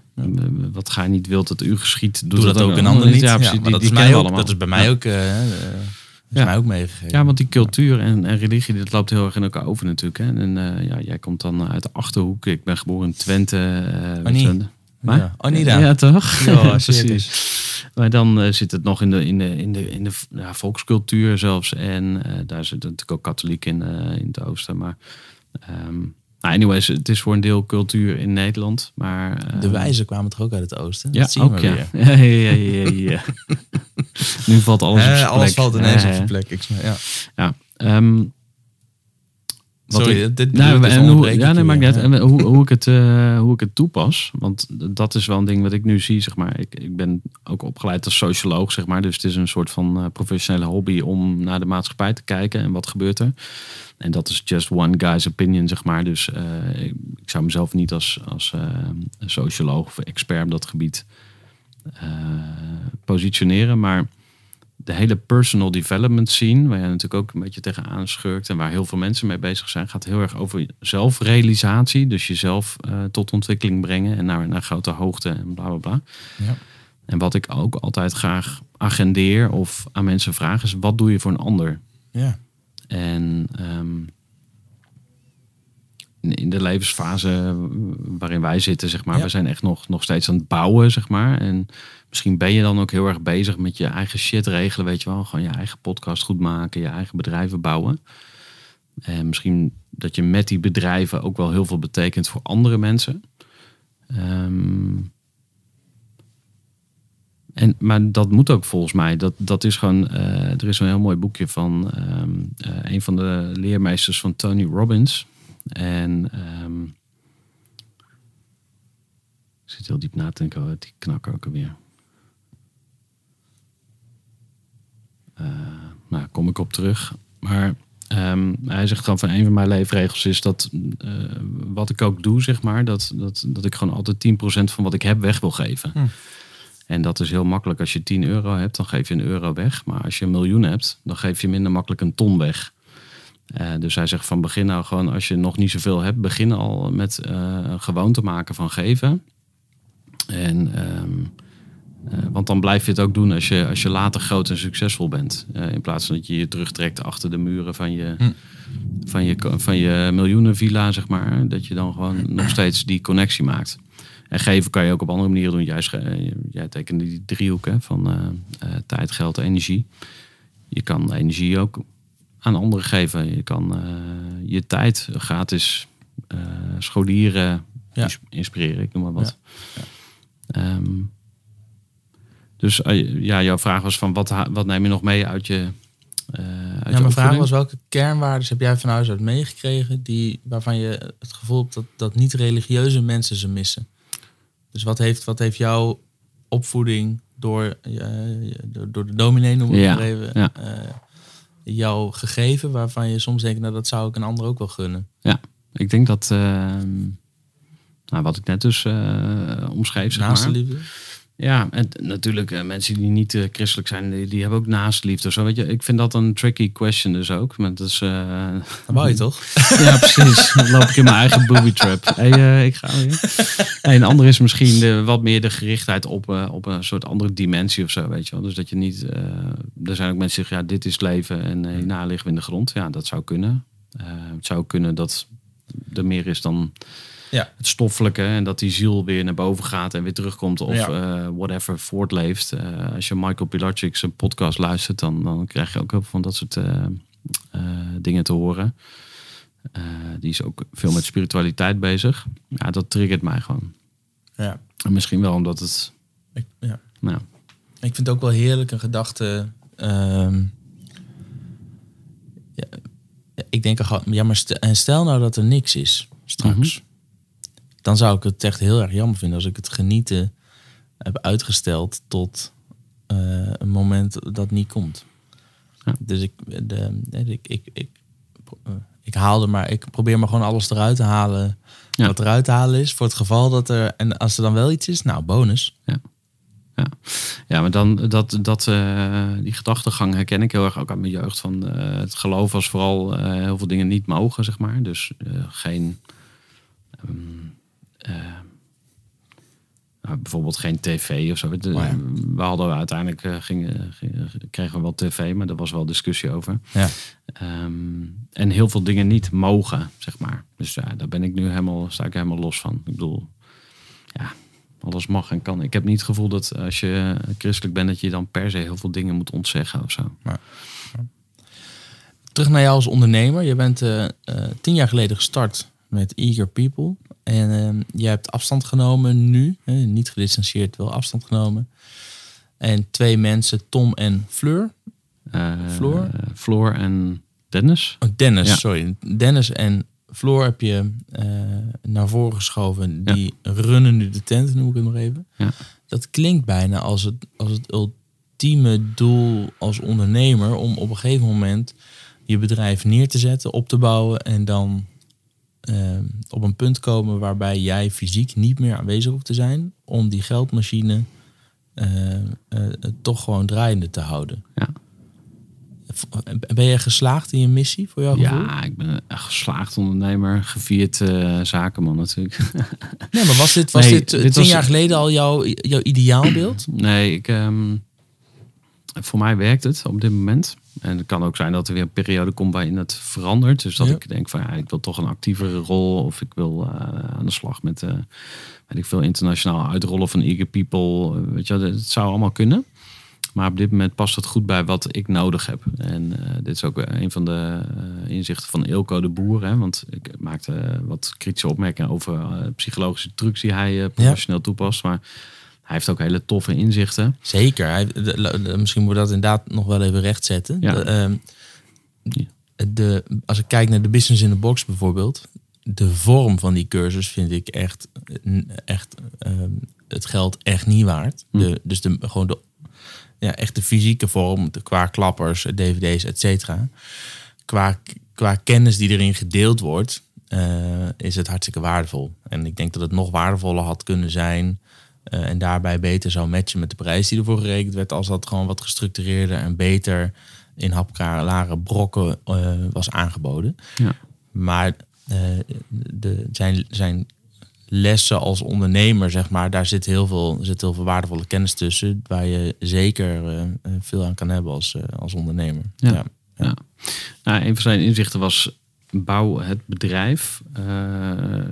wat ga je niet wilt dat u geschiet, Doe, dat ook een ander niet. Ja, precies, maar die, dat, die is mij kennen we ook, allemaal. dat is bij mij ook, eh, eh, is Ja. mij ook meegegeven. Ja, want die cultuur en, en religie, dat loopt heel erg in elkaar over natuurlijk. Hè. En eh, ja, jij komt dan uit de Achterhoek. Ik ben geboren in Twente. eh, niet. je. Maar? Ja. Oh. Ja, toch? Ja, [laughs] precies. Maar dan eh, zit het nog in de, in de, in de, in de ja, volkscultuur zelfs. En eh, daar zit natuurlijk ook katholiek in, eh, in het oosten. Maar ehm, nou, anyways, het is voor een deel cultuur in Nederland. Maar, De wijzen kwamen toch ook uit het oosten? Ja, dat zien ook [laughs] ja. Ja, ja, ja, ja, ja. [laughs] nu valt alles op zijn alles plek. valt ineens op zijn plek. Ja. Ja. ehm, wat Sorry, ik- dit nou, ik, dus en hoe, ja, ik nee, maakt niet. En hoe, hoe, ik het, eh, hoe ik het toepas. Want dat is wel een ding wat ik nu zie, zeg maar. Ik, ik ben ook opgeleid als socioloog, zeg maar. Dus het is een soort van eh, professionele hobby om naar de maatschappij te kijken en wat gebeurt er. En dat is just one guy's opinion, zeg maar. Dus eh, ik, ik zou mezelf niet als, als socioloog of expert op dat gebied positioneren. Maar de hele personal development scene, waar je natuurlijk ook een beetje tegenaan schurkt en waar heel veel mensen mee bezig zijn, gaat heel erg over zelfrealisatie. Dus jezelf eh, tot ontwikkeling brengen en naar, naar grote hoogte en bla bla bla. Ja. En wat ik ook altijd graag agendeer of aan mensen vraag is, wat doe je voor een ander? Ja. En ehm, in, de levensfase waarin wij zitten, zeg maar. Ja. We zijn echt nog, nog steeds aan het bouwen, zeg maar. En misschien ben je dan ook heel erg bezig met je eigen shit regelen, weet je wel. Gewoon je eigen podcast goed maken, je eigen bedrijven bouwen. En misschien dat je met die bedrijven ook wel heel veel betekent voor andere mensen. Ehm, en, maar dat moet ook volgens mij. Dat, dat is gewoon. eh, er is een heel mooi boekje van ehm, eh, een van de leermeesters van Tony Robbins. En ehm, ik zit heel diep na te denken. Oh, die knakker ook alweer. Eh nou, kom ik op terug. Maar ehm, hij zegt gewoon van een van mijn leefregels is dat eh, wat ik ook doe, zeg maar, dat, dat, dat ik gewoon altijd 10% van wat ik heb weg wil geven. Hm. En dat is heel makkelijk. Als je 10 euro hebt, dan geef je een euro weg. Maar als je een miljoen hebt, dan geef je minder makkelijk een ton weg. Eh, dus hij zegt van begin nou gewoon, als je nog niet zoveel hebt, begin al met eh, een gewoonte maken van geven. En, ehm, eh, want dan blijf je het ook doen als je, als je later groot en succesvol bent. In plaats van dat je je terugtrekt achter de muren van je, Hm. van je, van je miljoenenvilla, zeg maar. Dat je dan gewoon [clears throat] nog steeds die connectie maakt. En geven kan je ook op andere manieren doen. Jij, jij tekende die driehoek hè, van tijd, geld, energie. Je kan energie ook aan anderen geven. Je kan eh, je tijd gratis eh, scholieren Ja. ins- inspireren, ik noem maar wat. Ja. Ehm, dus eh, ja, jouw vraag was van wat, wat neem je nog mee uit je. eh uit je Ja, mijn vraag was welke kernwaarden heb jij van huis uit meegekregen die, waarvan je het gevoel hebt dat, dat niet-religieuze mensen ze missen? Dus wat heeft, wat heeft jouw opvoeding door, eh, door, de dominee, noem ik Ja, maar even, ja. Jou gegeven waarvan je soms denkt, nou dat zou ik een ander ook wel gunnen? Ik denk dat, ehm, nou, wat ik net dus eh, omschreef, zeg Naast de maar. liefde? Ja, en natuurlijk eh, mensen die niet eh, christelijk zijn, die, die hebben ook naastliefde. of Zo, weet je. Ik vind dat een tricky question dus ook. Maar dat is, eh, Dat wou je [laughs] toch? ja, precies. Dan loop ik in mijn eigen booby trap. Hey, ik ga weer. Nee, een ander is misschien de, wat meer de gerichtheid op, op een soort andere dimensie of zo, weet je wel. Dus dat je niet... er zijn ook mensen die zeggen, ja, dit is leven en hierna liggen we in de grond. Ja, dat zou kunnen. Het zou kunnen dat er meer is dan Ja. het stoffelijke en dat die ziel weer naar boven gaat en weer terugkomt of Ja. eh, whatever voortleeft. Eh, als je Michael Pilarczyk zijn podcast luistert, dan, dan krijg je ook heel veel van dat soort eh, dingen te horen. Die is ook veel met spiritualiteit bezig. Ja, dat triggert mij gewoon. Ja. En misschien wel omdat het, Ik, ja. nou, Ik vind het ook wel heerlijk een gedachte. ehm, ja, ik denk er gewoon, ja, maar stel, en stel nou dat er niks is straks. Dan zou ik het echt heel erg jammer vinden als ik het genieten heb uitgesteld tot eh, een moment dat niet komt. Ja. Dus ik, de, ik, ik, ik, eh, ik haalde maar, ik probeer maar gewoon alles eruit te halen. Ja. Wat eruit te halen is. Voor het geval dat er, en als er dan wel iets is, nou, bonus. Ja, maar dan dat, dat, eh, die gedachtegang herken ik heel erg ook uit mijn jeugd. Van het geloof was vooral heel veel dingen niet mogen, zeg maar. Dus geen. ehm, eh, nou, bijvoorbeeld geen tv of zo. Oh ja. We hadden uiteindelijk eh, gingen, gingen- kregen we wel tv, maar daar was wel discussie over. Ja. Ehm, en heel veel dingen niet mogen, zeg maar. Dus ja, daar ben ik nu helemaal, sta ik helemaal los van. Ik bedoel, ja, alles mag en kan. Ik heb niet het gevoel dat als je christelijk bent, dat je dan per se heel veel dingen moet ontzeggen of zo. Terug naar jou als ondernemer. Je bent eh, eh, tien jaar geleden gestart met Eager People. En eh, je hebt afstand genomen nu. hè, niet gedistanceerd, wel afstand genomen. En twee mensen, Tom en Fleur. Eh, Floor? Floor en Dennis. Oh, Dennis, Ja. sorry. Dennis en Floor heb je eh, naar voren geschoven. Die runnen nu de tent, noem ik het nog even. Ja. Dat klinkt bijna als het, als het ultieme doel als ondernemer... om op een gegeven moment je bedrijf neer te zetten, op te bouwen... en dan eh, op een punt komen waarbij jij fysiek niet meer aanwezig hoeft te zijn... om die geldmachine eh, eh, toch gewoon draaiende te houden. Ja. Ben je geslaagd in je missie voor gevoel? Ja, ik ben een geslaagd ondernemer, gevierd eh, zakenman natuurlijk. [laughs] Nee, maar was dit, was Nee, dit, eh, dit tien was- jaar geleden al jouw, jouw ideaalbeeld? Nee, ik, ehm, voor mij werkt het op dit moment. En het kan ook zijn dat er weer een periode komt waarin het verandert. Dus dat Ja. ik denk van ja, ik wil toch een actievere rol. Of ik wil eh, aan de slag met, weet ik veel, internationaal uitrollen van Eager People. Eh, weet je, het zou allemaal kunnen. Maar op dit moment past het goed bij wat ik nodig heb. En dit is ook een van de inzichten van Ilko de Boer. Hè? Want ik maakte wat kritische opmerkingen over psychologische trucs die hij professioneel toepast. Maar hij heeft ook hele toffe inzichten. Zeker. Hij, de- de- de- misschien moet we dat inderdaad nog wel even rechtzetten. Ja. De, ehm, Ja. de, als ik kijk naar de Business in the Box bijvoorbeeld. De vorm van die cursus vind ik echt, echt ehm, het geld echt niet waard. Hm. De, dus de, gewoon de, ja, echt de fysieke vorm, de, qua klappers, dvd's, et cetera. Qua, qua kennis die erin gedeeld wordt, eh, is het hartstikke waardevol. En ik denk dat het nog waardevoller had kunnen zijn. Eh, en daarbij beter zou matchen met de prijs die ervoor gerekend werd. Als dat gewoon wat gestructureerder en beter in hapklare brokken eh, was aangeboden. Ja. Maar eh, de, zijn, zijn lessen als ondernemer, zeg maar, daar zit heel veel, zit heel veel waardevolle kennis tussen. Waar je zeker veel aan kan hebben als, als ondernemer. Ja. Ja. Ja. Nou, een van zijn inzichten was bouw het bedrijf eh,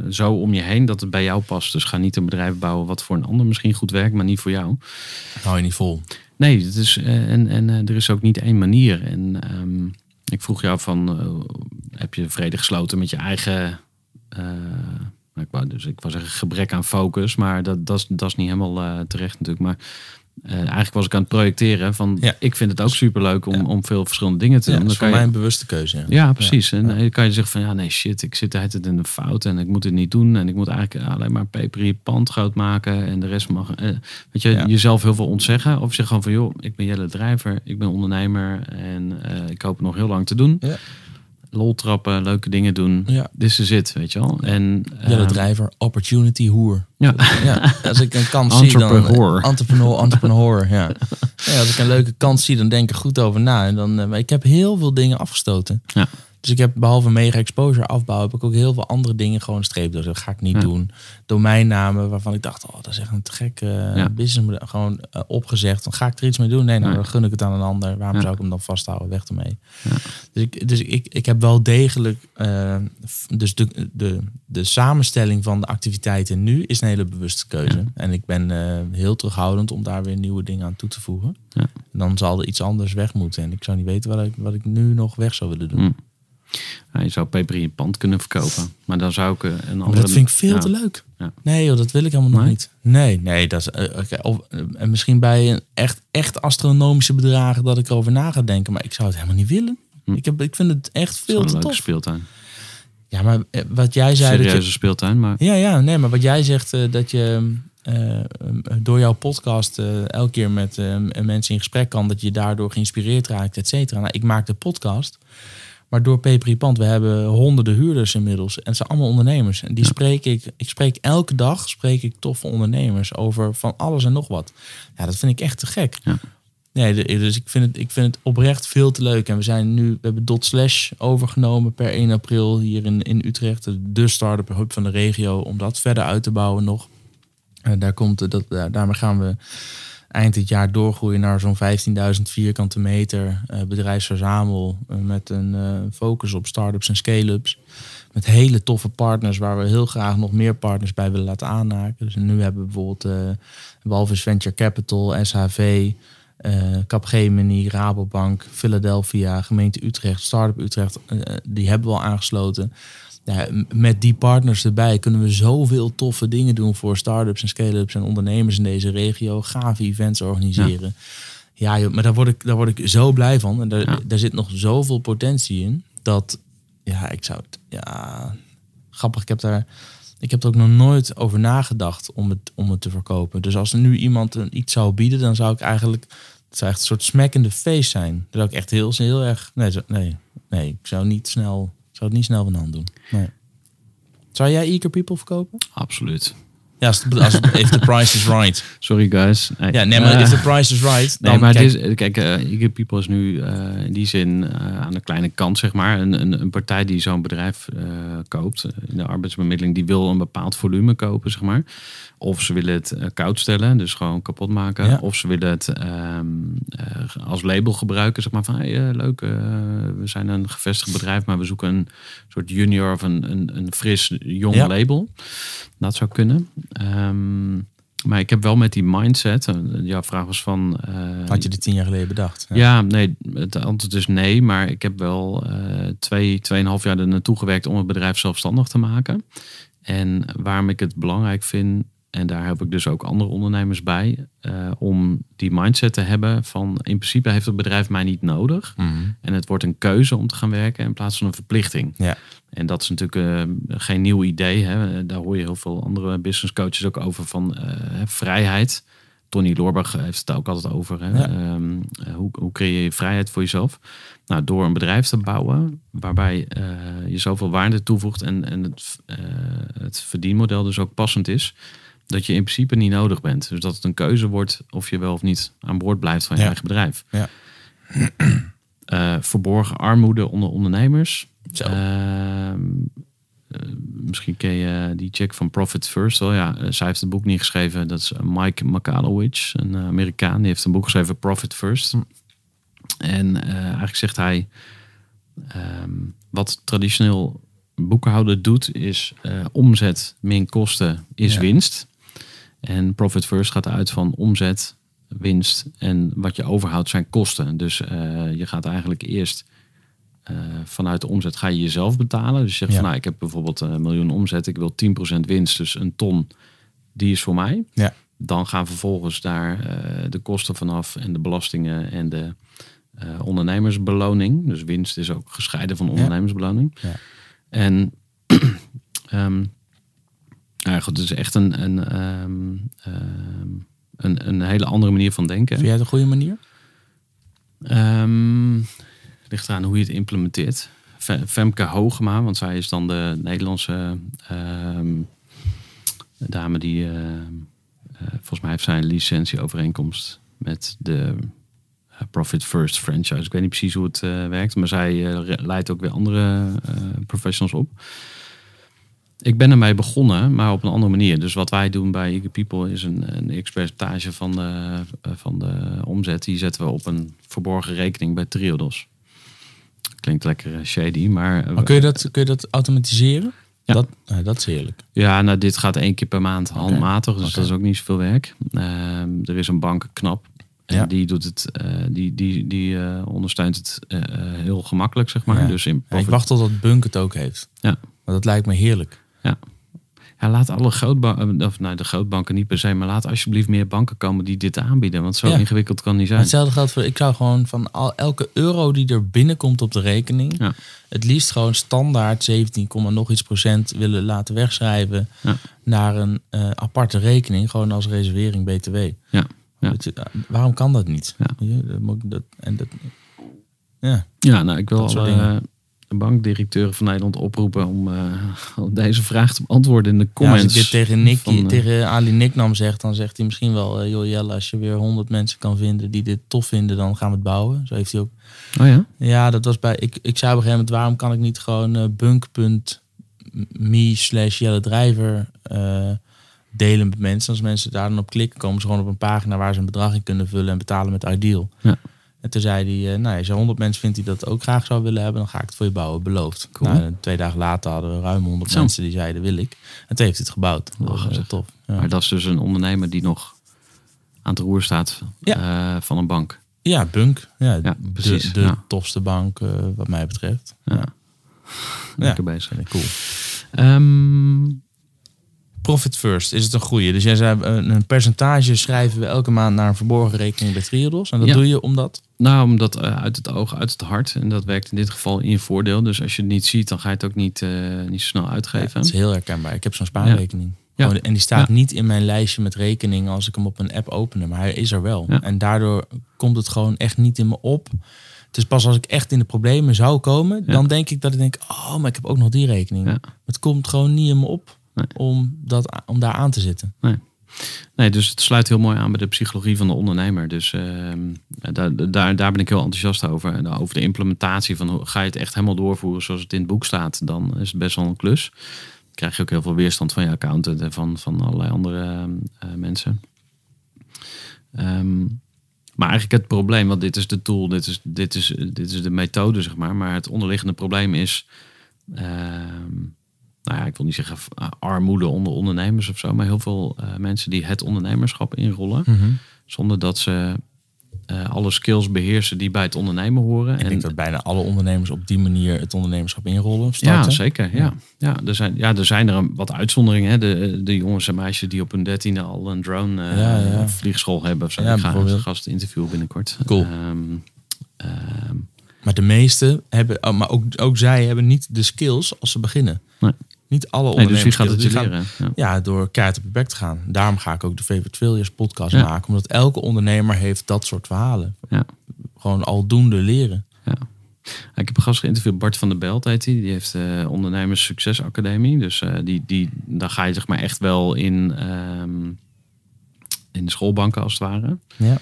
zo om je heen dat het bij jou past. Dus ga niet een bedrijf bouwen wat voor een ander misschien goed werkt, maar niet voor jou. Hou je niet vol. Nee, het is, eh, en, en eh, er is ook niet één manier. En ehm, ik vroeg jou van, heb je vrede gesloten met je eigen, nou, ik wou, dus ik wou zeggen gebrek aan focus, maar dat, dat, is, dat is niet helemaal terecht natuurlijk. Maar eh, eigenlijk was ik aan het projecteren van, Ja. ik vind het ook superleuk om, Ja. om veel verschillende dingen te Ja, doen. dat is voor kan mij je- een bewuste keuze. Ja. ja, precies. En dan kan je zeggen van ja, nee shit, ik zit de hele tijd in de fout en ik moet het niet doen. En ik moet eigenlijk alleen maar peper pand groot maken en de rest mag. eh, weet je, jezelf heel veel ontzeggen. Of zeg gewoon van joh, ik ben Jelle Drijver, ik ben ondernemer en eh, ik hoop het nog heel lang te doen. Lol trappen, leuke dingen doen. Ja. Dit is het, weet je wel. En, Jelle ehm, Drijver, opportunity hoer. Ja. [laughs] Ja, als ik een kans zie dan... Entrepreneur. Entrepreneur, ja. [laughs] ja. Als ik een leuke kans zie, dan denk ik goed over na. En dan, maar ik heb heel veel dingen afgestoten. Ja. Dus ik heb behalve mega exposure afbouw, heb ik ook heel veel andere dingen gewoon streep door. Dat ga ik niet Ja. doen. Domeinnamen waarvan ik dacht, oh, dat is echt een te gek eh, Ja. business. Gewoon eh, opgezegd. Dan ga ik er iets mee doen. Nee, nou, Ja. dan gun ik het aan een ander. Waarom zou ik hem dan vasthouden? Weg ermee. Dus, ik, dus ik, ik heb wel degelijk. eh, dus de, de, de samenstelling van de activiteiten nu is een hele bewuste keuze. En ik ben heel terughoudend om daar weer nieuwe dingen aan toe te voegen. Dan zal er iets anders weg moeten. En ik zou niet weten wat ik, wat ik nu nog weg zou willen doen. Mm. Je zou peper in je pand kunnen verkopen. Maar dan zou ik eh, een andere... Maar dat vind ik veel ja. te leuk. Ja. Nee joh, dat wil ik helemaal nog niet. Nee, nee. Dat is, eh, oké, of, eh, en misschien bij een echt, echt astronomische bedragen dat ik erover na ga denken. Maar ik zou het helemaal niet willen. Hm. Ik, heb, ik vind het echt veel te tof. speeltuin. Ja, maar eh, wat jij zei... dat je, speeltuin, maar... Ja, ja, nee, maar wat jij zegt, eh, dat je eh, eh, door jouw podcast eh, elke keer met eh, mensen in gesprek kan, dat je daardoor geïnspireerd raakt, et cetera. Nou, ik maak de podcast, maar door Peperie Pand, we hebben honderden huurders inmiddels en het zijn allemaal ondernemers. En die Ja. spreek ik, ik spreek elke dag, spreek ik toffe ondernemers over van alles en nog wat. Ja, dat vind ik echt te gek. Ja. Nee, dus ik vind, het, ik vind het oprecht veel te leuk. En we zijn nu, we hebben Dot Slash overgenomen per 1 april hier in, in Utrecht. De start-up hub van de regio, om dat verder uit te bouwen nog. En daar komt, dat, daar, daarmee gaan we eind dit jaar doorgroeien naar zo'n 15.000 vierkante meter eh, bedrijfsverzamel. eh, met een eh, focus op start-ups en scale-ups. Met hele toffe partners waar we heel graag nog meer partners bij willen laten aanhaken. Dus nu hebben we bijvoorbeeld Walvis Venture Capital, SHV, Capgemini, Rabobank, Philadelphia, gemeente Utrecht, Startup Utrecht. die hebben we al aangesloten. Ja, met die partners erbij kunnen we zoveel toffe dingen doen voor start-ups en scale-ups en ondernemers in deze regio. Gave events organiseren. Ja, joh, maar daar word, ik, daar word ik zo blij van. En daar, Ja. daar zit nog zoveel potentie in. Dat, ja, ik zou het, ja, grappig. Ik heb daar, ik heb er ook nog nooit over nagedacht om het, om het te verkopen. Dus als er nu iemand een, iets zou bieden, dan zou ik eigenlijk, het zou echt een soort smack in the face zijn. Dat zou ik echt heel, heel erg, nee, nee, nee, ik zou niet snel, zou het niet snel van de hand doen. Nee. Zou jij Eager People verkopen? Absoluut. Ja, als, het- als, het- if the price is right. Sorry guys. Nee. Ja, nee, maar Eh, if the price is right, dan Nee, maar kijk, het is, kijk, eh Eager People is nu eh, in die zin aan de kleine kant, zeg maar. Een, een, een partij die zo'n bedrijf koopt in de arbeidsbemiddeling, die wil een bepaald volume kopen, zeg maar. Of ze willen het eh, koud stellen, dus gewoon kapot maken. Ja. Of ze willen het ehm, eh, als label gebruiken, zeg maar van hey, eh, leuk, we zijn een gevestigd bedrijf, maar we zoeken een soort junior of een, een, een fris jong Ja. label. Dat zou kunnen. Ehm, maar ik heb wel met die mindset, jouw vraag was van... had je dit tien jaar geleden bedacht. ja. nee, het antwoord is nee. Maar ik heb wel twee, tweeënhalf jaar er naartoe gewerkt om het bedrijf zelfstandig te maken. En waarom ik het belangrijk vind, en daar heb ik dus ook andere ondernemers bij, eh, om die mindset te hebben van in principe heeft het bedrijf mij niet nodig. Mhm. En het wordt een keuze om te gaan werken in plaats van een verplichting. Ja. En dat is natuurlijk eh, geen nieuw idee. Hè. Daar hoor je heel veel andere business coaches ook over van eh, vrijheid. Tony Loorbach heeft het ook altijd over. Hè. Ja. Ehm, eh, hoe, hoe creëer je vrijheid voor jezelf? Nou, door een bedrijf te bouwen waarbij eh, je zoveel waarde toevoegt en, en het, het verdienmodel dus ook passend is. Dat je in principe niet nodig bent. Dus dat het een keuze wordt of je wel of niet aan boord blijft van je Ja. eigen bedrijf. Ja. [clears throat] Eh, verborgen armoede onder ondernemers. Zo. Ehm, eh, misschien ken je die chick van Profit First wel. Ja, eh, zij heeft het boek niet geschreven. Dat is Mike McAllowich, een Amerikaan. Die heeft een boek geschreven, Profit First. En eh, eigenlijk zegt hij... ehm, wat traditioneel boekenhouden doet, is omzet min kosten is Ja. winst. En Profit First gaat uit van omzet, winst en wat je overhoudt zijn kosten. Dus eh, je gaat eigenlijk eerst eh, vanuit de omzet ga je jezelf betalen. Dus je zegt Ja. van nou, ik heb bijvoorbeeld een miljoen omzet, ik wil 10% winst, dus een ton, die is voor mij. Ja. Dan gaan vervolgens daar eh, de kosten vanaf en de belastingen en de ondernemersbeloning. Dus winst is ook gescheiden van ondernemersbeloning. Ja. En [clears throat] ehm, nou ja, goed, het is echt een, een, ehm, ehm, een, een hele andere manier van denken. Vind jij het een goede manier? Ehm ligt eraan hoe je het implementeert. Fe- Femke Hogema, want zij is dan de Nederlandse dame die, eh, volgens mij heeft zij een licentieovereenkomst met de eh, Profit First franchise. Ik weet niet precies hoe het eh, werkt, maar zij leidt ook weer andere professionals op. Ik ben ermee begonnen, maar op een andere manier. Dus wat wij doen bij Eager People is een, een x-percentage van de, eh, van de omzet. Die zetten we op een verborgen rekening bij Triodos. Klinkt lekker eh, shady, maar... eh, Maar kun je dat, kun je dat automatiseren? Ja. Dat, nou, dat is heerlijk. Ja, nou dit gaat één keer per maand handmatig, dus dat is ook niet zoveel werk. Ehm, er is een bank knap. En Ja. die doet het, die, die, die ondersteunt het heel gemakkelijk, zeg maar. Ja. Dus in Ja, ik wacht totdat Bunk het ook heeft. Ja. Maar dat lijkt me heerlijk. Ja, laat alle grootbanken, of nou de grootbanken niet per se, maar laat alsjeblieft meer banken komen die dit aanbieden. Want zo Ja. ingewikkeld kan niet Maar zijn. hetzelfde geldt voor, ik zou gewoon van al, elke euro die er binnenkomt op de rekening, Ja. het liefst gewoon standaard 17, komma nog iets procent willen laten wegschrijven Ja. naar een eh, aparte rekening, gewoon als reservering BTW. Ja. Ja. Je, eh, waarom kan dat niet? Ja. Dat en dat, ja. Ja, nou, ik wil soort bankdirecteuren van Nederland oproepen om, eh, om deze vraag te beantwoorden in de Ja, comments. als ik dit tegen, Nick, van, eh, tegen Ali Nicknam zeg, dan zegt hij misschien wel, eh, joh Jelle, als je weer 100 mensen kan vinden die dit tof vinden, dan gaan we het bouwen. Zo heeft hij ook Oh ja? Ja, dat was bij. Ik, ik zei op een gegeven moment: waarom kan ik niet gewoon eh bunk.me slash Jelle Drijver delen met mensen? Als mensen daar dan op klikken, komen ze gewoon op een pagina waar ze een bedrag in kunnen vullen en betalen met Ideal. Ja. En toen zei hij: eh, nou, als je 100 mensen vindt die dat ook graag zou willen hebben, dan ga ik het voor je bouwen, beloofd. Cool. Nou, twee dagen later hadden we ruim 100 Zo. mensen die zeiden: wil ik. En toen heeft hij het gebouwd. Dat was tof. Ja. Maar dat is dus een ondernemer die nog aan het roer staat eh, van een bank. ja, Bunk. Ja, Ja, precies, De, de ja. tofste bank, eh, wat mij betreft. Ja. Ja. Lekker bezig. Cool. Ehm, Profit first, is het een goede? Dus jij zei, een een percentage schrijven we elke maand naar een verborgen rekening bij Triodos. En dat Ja. doe je omdat? nou, omdat eh, uit het oog, uit het hart. En dat werkt in dit geval in je voordeel. Dus als je het niet ziet, dan ga je het ook niet, eh, niet zo snel uitgeven. dat is heel herkenbaar. Ik heb zo'n spaarrekening. Ja. Gewoon, en die staat Ja. niet in mijn lijstje met rekeningen als ik hem op een app openen. Maar hij is er wel. Ja. En daardoor komt het gewoon echt niet in me op. Het is pas als ik echt in de problemen zou komen, dan denk ik dat ik denk, oh, maar ik heb ook nog die rekening. Het komt gewoon niet in me op. Nee. om, dat, om daar aan te zitten. Nee, dus het sluit heel mooi aan bij de psychologie van de ondernemer. Dus ehm, daar, daar, daar ben ik heel enthousiast over. En over de implementatie van hoe ga je het echt helemaal doorvoeren zoals het in het boek staat, dan is het best wel een klus. Dan krijg je ook heel veel weerstand van je accountant en van, van allerlei andere eh, mensen. Ehm, maar eigenlijk het probleem, want dit is de tool, dit is, dit is, dit is de methode, zeg maar. Maar het onderliggende probleem is, ehm, nou ja, ik wil niet zeggen uh, armoede onder ondernemers of zo, maar heel veel uh, mensen die het ondernemerschap inrollen, zonder dat ze uh, alle skills beheersen die bij het ondernemen horen. Ik en denk dat bijna alle ondernemers op die manier het ondernemerschap inrollen. Starten. ja, zeker. Ja. Ja. er zijn, ja, er zijn er een, wat uitzonderingen. Hè. De, de jongens en meisjes die op hun dertiende al een drone uh, Ja, ja. vliegschool hebben. Of zo. Ja, ik ga een gast interviewen binnenkort. Cool. Ehm, ehm, Maar de meeste hebben, oh, maar ook, ook zij hebben niet de skills als ze beginnen. Nee. Niet alle nee, ondernemers. dus wie gaat het gaan- leren? Ja. Ja, door keihard op je bek te gaan. Daarom ga ik ook de Favorite Failures podcast Ja. maken. Omdat elke ondernemer heeft dat soort verhalen. Ja. Gewoon aldoende leren. Ja. Ik heb een gast geïnterviewd, Bart van der Belt heet hij. Die heeft eh Ondernemers Succesacademie. Dus eh, die, die, daar ga je zeg maar echt wel in, ehm, in de schoolbanken als het ware. Ja.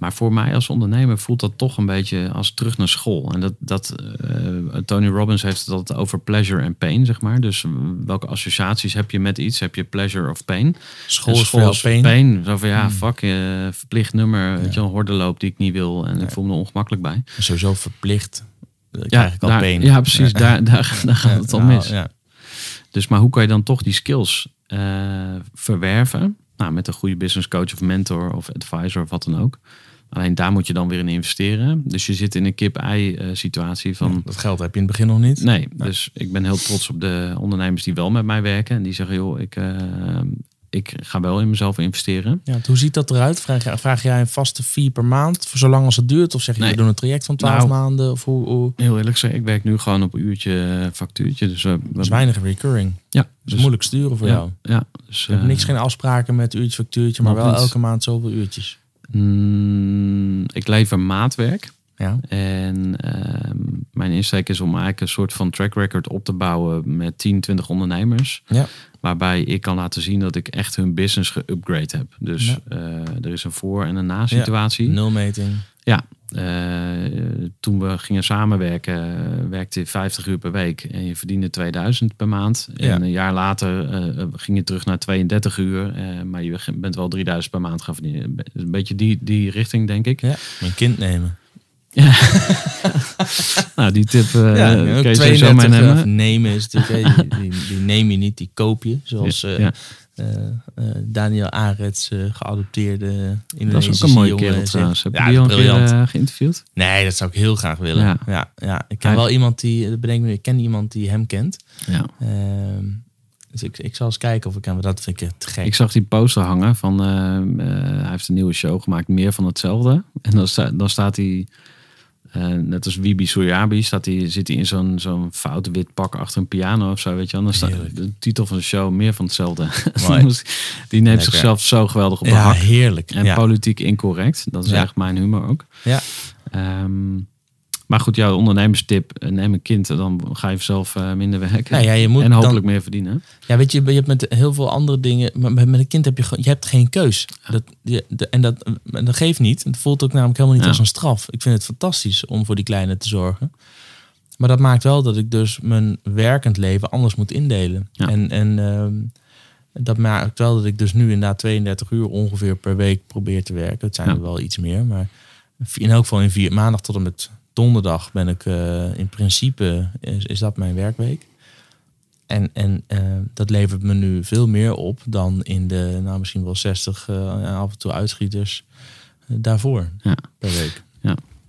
Maar voor mij als ondernemer voelt dat toch een beetje als terug naar school. En dat, dat eh, Tony Robbins heeft het altijd over pleasure en pain, zeg maar. Dus eh, welke associaties heb je met iets? Heb je pleasure of pain? School En is pain. pain. Zo van ja, fuck, eh, verplicht nummer. Weet je, een hordenloop die ik niet wil. En ik voel me er ongemakkelijk bij. Sowieso verplicht. Dan krijg ik al daar, pain. ja, precies. Daar, daar, [laughs] daar gaat het al Nou, mis. Ja. Dus maar hoe kan je dan toch die skills eh, verwerven? Nou, met een goede business coach of mentor of advisor of wat dan ook. Alleen daar moet je dan weer in investeren. Dus je zit in een kip-ei eh, van... Dat geld heb je in het begin nog niet. Nee, dus ik ben heel trots op de ondernemers die wel met mij werken. En die zeggen, joh, ik, eh, ik ga wel in mezelf investeren. Ja, hoe ziet dat eruit? Vraag, vraag jij een vaste fee per maand voor zolang als het duurt? Of zeg je, Nee. we doen een traject van 12 Nou, maanden? Of hoe, hoe? Heel eerlijk gezegd, ik werk nu gewoon op uurtje factuurtje. Dus, we Dat is weinig recurring. Ja, Dat is moeilijk sturen voor ja, jou. Ja, dus, Je hebt eh, niks, geen afspraken met uurtje factuurtje, maar wel elke maand zoveel uurtjes. Mm, ik lever maatwerk. Ja. En ehm, mijn insteek is om eigenlijk een soort van track record op te bouwen met 10, 20 ondernemers. Ja. Waarbij ik kan laten zien dat ik echt hun business geupgrade heb. Dus Ja. eh, er is een voor- en een na-situatie. Nulmeting. Ja, eh, toen we gingen samenwerken, werkte je 50 uur per week en je verdiende 2000 per maand. Ja. En een jaar later eh, ging je terug naar 32 uur, maar je bent wel 3000 per maand gaan verdienen. Een beetje die, die richting, denk ik. Ja. Mijn kind nemen. [laughs] Nou, die tip Ja, kun ook je 32 sowieso meenemen. eh, nemen is natuurlijk, die, die, die neem je niet, die koop je. Zoals Ja. Eh, eh, Daniel Arets, eh, geadopteerde Dat Indonesische is ook een mooie jongen, kerel trouwens. Heb je Ja, die keer geïnterviewd? Nee, dat zou ik heel graag willen. Ja. Ja. Ja, Ik ken Hij- wel iemand die, dat bedenk me, ik ken iemand die hem kent. Ja. Ehm, dus ik, ik zal eens kijken of ik hem, dat vind ik te gek. Ik zag die poster hangen van, hij heeft een nieuwe show gemaakt, meer van hetzelfde. En dan, sta, dan staat hij, eh, net als Wibi Soyabi, staat hij, zit hij in zo'n zo'n fout wit pak achter een piano of zo, weet je wel. Dan staat de titel van de show, meer van hetzelfde. [laughs] Die neemt Lekker. zichzelf zo geweldig op de ja, hak. heerlijk. En ja. politiek incorrect. Dat is Ja. eigenlijk mijn humor ook. Ja. Ehm, maar goed, jouw ondernemerstip, eh, neem een kind, dan ga je zelf eh, minder werken. Nou ja, je moet en dan- hopelijk meer verdienen. Ja, weet je, je hebt met heel veel andere dingen. Maar met een kind heb je je hebt geen keus. Dat, je, de- en dat, geeft niet. Het voelt ook namelijk helemaal niet Ja. als een straf. Ik vind het fantastisch om voor die kleine te zorgen. Maar dat maakt wel dat ik dus mijn werkend leven anders moet indelen. Ja. En, en ehm, dat maakt wel dat ik dus nu inderdaad 32 uur ongeveer per week probeer te werken. Het zijn Ja. er wel iets meer. Maar in elk geval in vier maandag tot en met donderdag ben ik eh, in principe is, is dat mijn werkweek. En, en eh, dat levert me nu veel meer op dan in de, nou misschien wel 60 eh, af en toe uitschieters daarvoor Ja. per week.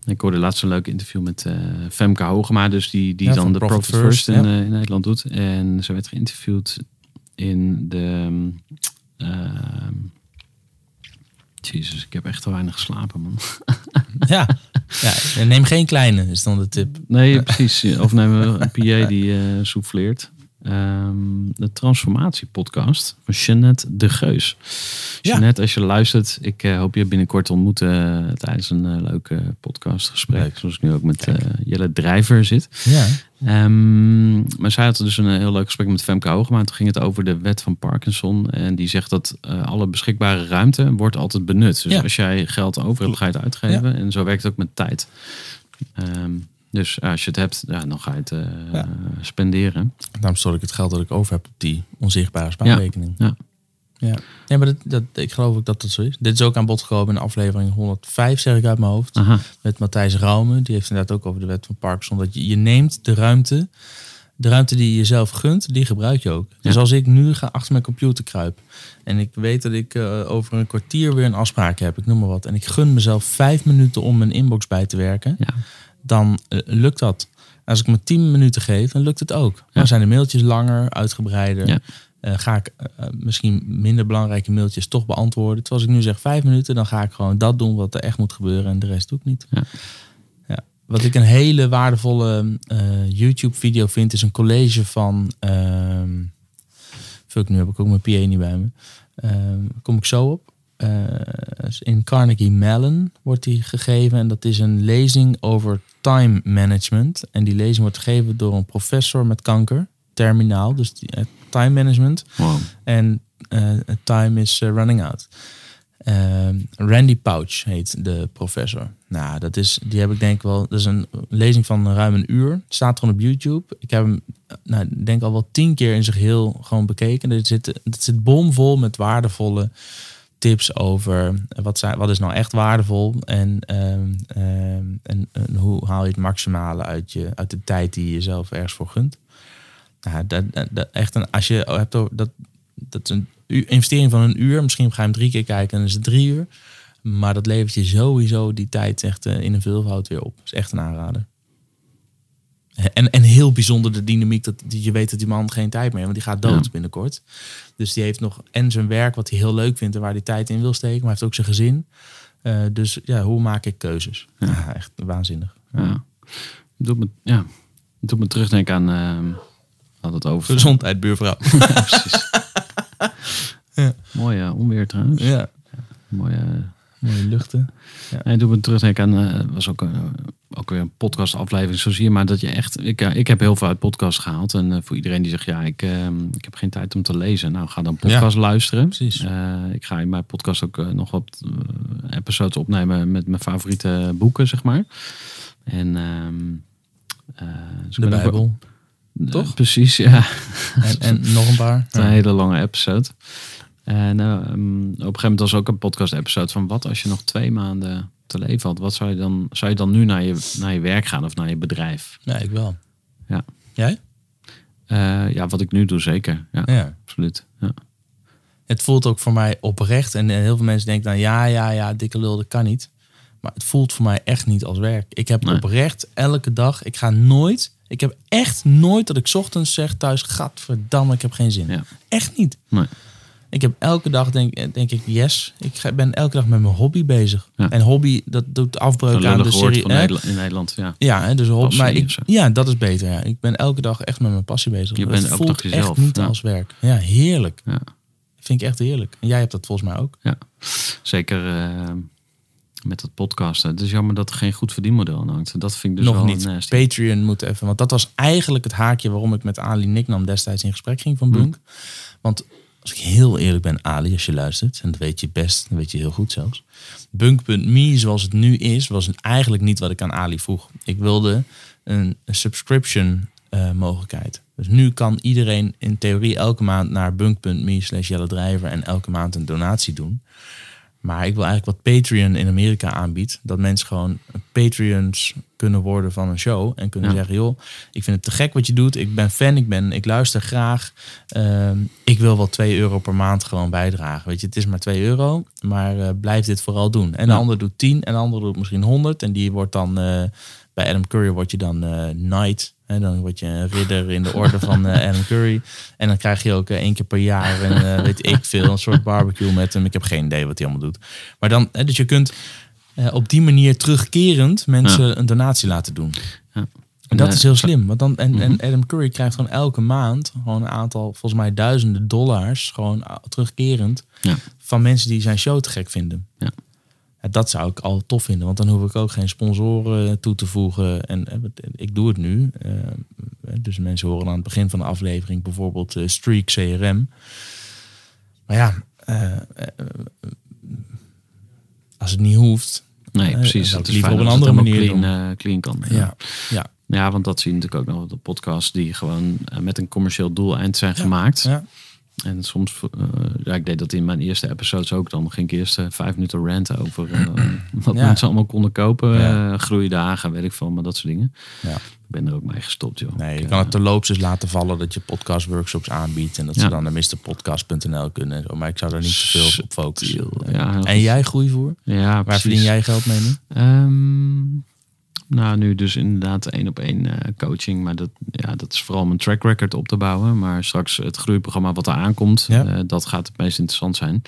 Ik hoorde laatst een leuk interview met Femke Hogema, dus die, die Ja, dan de Profit Profit First, First, in, ja. in Nederland doet. En ze werd geïnterviewd in de... ehm, Jezus, ik heb echt te weinig geslapen, man. ja. [laughs] ja, neem geen kleine, is dan de tip. Nee, precies. Of nemen we een PA die eh souffleert. Ehm, de Transformatie-podcast van Jeannette de Geus. Ja. Jeannette, als je luistert, ik eh, hoop je binnenkort te ontmoeten eh, tijdens een eh, leuke podcastgesprek. Leuk. Zoals ik nu ook met Jelle Drijver zit. Ja. Ehm, maar zij had dus een heel leuk gesprek met Femke Hoogma. En toen ging het over de wet van Parkinson. En die zegt dat alle beschikbare ruimte wordt altijd benut. Dus Ja. als jij geld over hebt, ga je het uitgeven. En zo werkt het ook met tijd. Ehm, dus ja, als je het hebt, ja, dan ga je het eh, Ja. spenderen. Daarom stort ik het geld dat ik over heb op die onzichtbare spaarrekening. Ja. ja. Nee, maar dat, dat, ik geloof ook dat dat zo is. Dit is ook aan bod gekomen in aflevering 105, zeg ik uit mijn hoofd. Aha, Met Matthijs Raume. Die heeft inderdaad ook over de wet van Parkinson. Dat je, je neemt de ruimte. De ruimte die je jezelf gunt, die gebruik je ook. Dus Ja. als ik nu ga achter mijn computer kruip. En ik weet dat ik eh, over een kwartier weer een afspraak heb. Ik noem maar wat. En ik gun mezelf vijf minuten om mijn inbox bij te werken. ja. Dan eh, lukt dat. Als ik me 10 minuten geef, dan lukt het ook. Dan zijn de mailtjes langer, uitgebreider. Ja. Eh, ga ik eh, misschien minder belangrijke mailtjes toch beantwoorden. Terwijl als ik nu zeg 5 minuten, dan ga ik gewoon dat doen wat er echt moet gebeuren en de rest doe ik niet. Ja. Ja. Wat ik een hele waardevolle YouTube-video vind, is een college van. ehm fuck, nu heb ik ook mijn PA niet bij me. Ehm, kom ik zo op. Eh, in Carnegie Mellon wordt die gegeven. En dat is een lezing over time management. En die lezing wordt gegeven door een professor met kanker. Terminaal, dus die, eh, time management. Wow. En eh, time is running out. Ehm, Randy Pouch heet de professor. Nou, dat is, die heb ik denk ik wel. Dat is een lezing van ruim een uur. Staat gewoon op YouTube. Ik heb hem, nou, ik denk al wel tien keer in zich heel gewoon bekeken. Er zit, het zit bomvol met waardevolle tips over wat, zijn, wat is nou echt waardevol en, ehm, ehm, en, en hoe haal je het maximale uit, je, uit de tijd die je jezelf ergens voor gunt. Nou, dat, dat, echt een, als je hebt dat, dat een investering van een uur, misschien ga je hem drie keer kijken en dan is het drie uur. Maar dat levert je sowieso die tijd echt eh, in een veelvoud weer op. Dat is echt een aanrader. En, en heel bijzonder de dynamiek dat je weet dat die man geen tijd meer heeft, want die gaat dood Ja. binnenkort. Dus die heeft nog en zijn werk wat hij heel leuk vindt en waar hij tijd in wil steken, maar hij heeft ook zijn gezin. Eh, dus ja, hoe maak ik keuzes? Ja, echt waanzinnig. Ja. Doet me, ja. Doet me terugdenken aan... ehm hadden het over... Gezondheid, buurvrouw. [laughs] Ja, precies. Mooi eh, onweer trouwens. ja, Mooi, eh, mooie luchten. En doe me terugdenken aan, eh, was ook, eh, ook weer een podcastaflevering, zo zie je maar dat je echt, ik, ik heb heel veel uit podcast gehaald. En eh, voor iedereen die zegt, ja, ik, eh, ik heb geen tijd om te lezen. Nou, ga dan podcast luisteren. Precies. Ik ga in mijn podcast ook nog wat episodes opnemen met mijn favoriete boeken, zeg maar. En, ehm eh, dus De ook Bijbel. Toch? precies, ja. En, en nog een paar. [laughs] Een hele lange episode. En eh, ehm, op een gegeven moment was ook een podcast episode van wat als je nog twee maanden te leven had. Wat zou je dan, zou je dan nu naar je, naar je werk gaan of naar je bedrijf? Ja, ik wel. Ja. Jij? Eh, ja, wat ik nu doe zeker. Ja, Ja. absoluut. Ja. Het voelt ook voor mij oprecht. En eh, heel veel mensen denken dan, ja, ja, ja, dikke lul, dat kan niet. Maar het voelt voor mij echt niet als werk. Ik heb Nee. oprecht elke dag, ik ga nooit, ik heb echt nooit dat ik 's ochtends zeg thuis, gadverdamme, ik heb geen zin. Ja. Echt niet. Nee. Ik heb elke dag, denk, denk ik, yes. Ik ga- ben elke dag met mijn hobby bezig. Ja. En hobby, dat doet afbreuk aan de serie. van? Nederland, in Nederland. Ja. Ja, hè, dus hobby. Passie Maar ik, ja, dat is beter. Ja. Ik ben elke dag echt met mijn passie bezig. Je bent elke voelt dag jezelf, echt niet ja. als werk. Ja, heerlijk. Ja. Vind ik echt heerlijk. En jij hebt dat volgens mij ook. ja. Zeker eh, met dat podcasten. Het is jammer dat er geen goed verdienmodel aan hangt. Dat vind ik dus Nog niet. nasty. Patreon moet even. Want dat was eigenlijk het haakje waarom ik met Ali Nicknam destijds in gesprek ging van Bunk. Want als ik heel eerlijk ben, Ali, als je luistert, en dat weet je best, dat weet je heel goed zelfs. Bunk.me zoals het nu is, was eigenlijk niet wat ik aan Ali vroeg. Ik wilde een, subscription eh, mogelijkheid. Dus nu kan iedereen in theorie elke maand naar bunk.me slash Drijver en elke maand een donatie doen. Maar ik wil eigenlijk wat Patreon in Amerika aanbiedt. Dat mensen gewoon Patreons kunnen worden van een show. En kunnen Ja. zeggen, joh, ik vind het te gek wat je doet. Ik ben fan, ik, ben, ik luister graag. Ehm, ik wil wel 2 euro per maand gewoon bijdragen. Weet je, het is maar 2 euro. Maar eh, blijf dit vooral doen. En de Ja. ander doet 10 en de ander doet misschien 100. En die wordt dan, eh, bij Adam Curry word je dan eh, knight. Hè, dan word je een ridder in de orde van eh, [laughs] Adam Curry. En dan krijg je ook eh, één keer per jaar een, eh, weet ik veel, een soort barbecue met hem. Ik heb geen idee wat hij allemaal doet. Maar dan, hè, dus je kunt op die manier terugkerend mensen een donatie laten doen. Ja. En dat is heel slim. Want dan, en, en Mhm. Adam Curry krijgt gewoon elke maand gewoon een aantal, volgens mij duizenden dollars, gewoon terugkerend, Ja. van mensen die zijn show te gek vinden. Ja. Dat zou ik al tof vinden, want dan hoef ik ook geen sponsoren toe te voegen. En eh, wat- ik doe het nu. eh, dus mensen horen aan het begin van de aflevering bijvoorbeeld eh, Streak CRM. Maar ja, eh, eh, als het niet hoeft. Nee, Eh, precies. Dat is liever op een andere manier clean, eh, clean kan. Ja, ja, Ja, want dat zie je natuurlijk ook nog op de podcasts die gewoon eh, met een commercieel doeleind zijn gemaakt. ja. En soms, eh, ja, ik deed dat in mijn eerste episodes ook. Dan ging ik eerst eh, vijf minuten ranten over eh, [clears throat] wat Ja. mensen allemaal konden kopen. Ja. groeidagen, weet ik veel, maar dat soort dingen. ja. Ik ben er ook mee gestopt, joh. Nee, je Ik, kan het terloops dus laten vallen dat je podcast workshops aanbiedt. En dat ze dan naar mrpodcast.nl kunnen. zo. Maar ik zou daar niet zoveel op focussen. En jij groeivoer? Ja, Waar precies. verdien jij geld mee nu? Ehm, nou, nu dus inderdaad één op één eh, coaching. Maar dat, ja, dat is vooral om een track record op te bouwen. Maar straks het groeiprogramma wat er aankomt, Ja. eh, dat gaat het meest interessant zijn.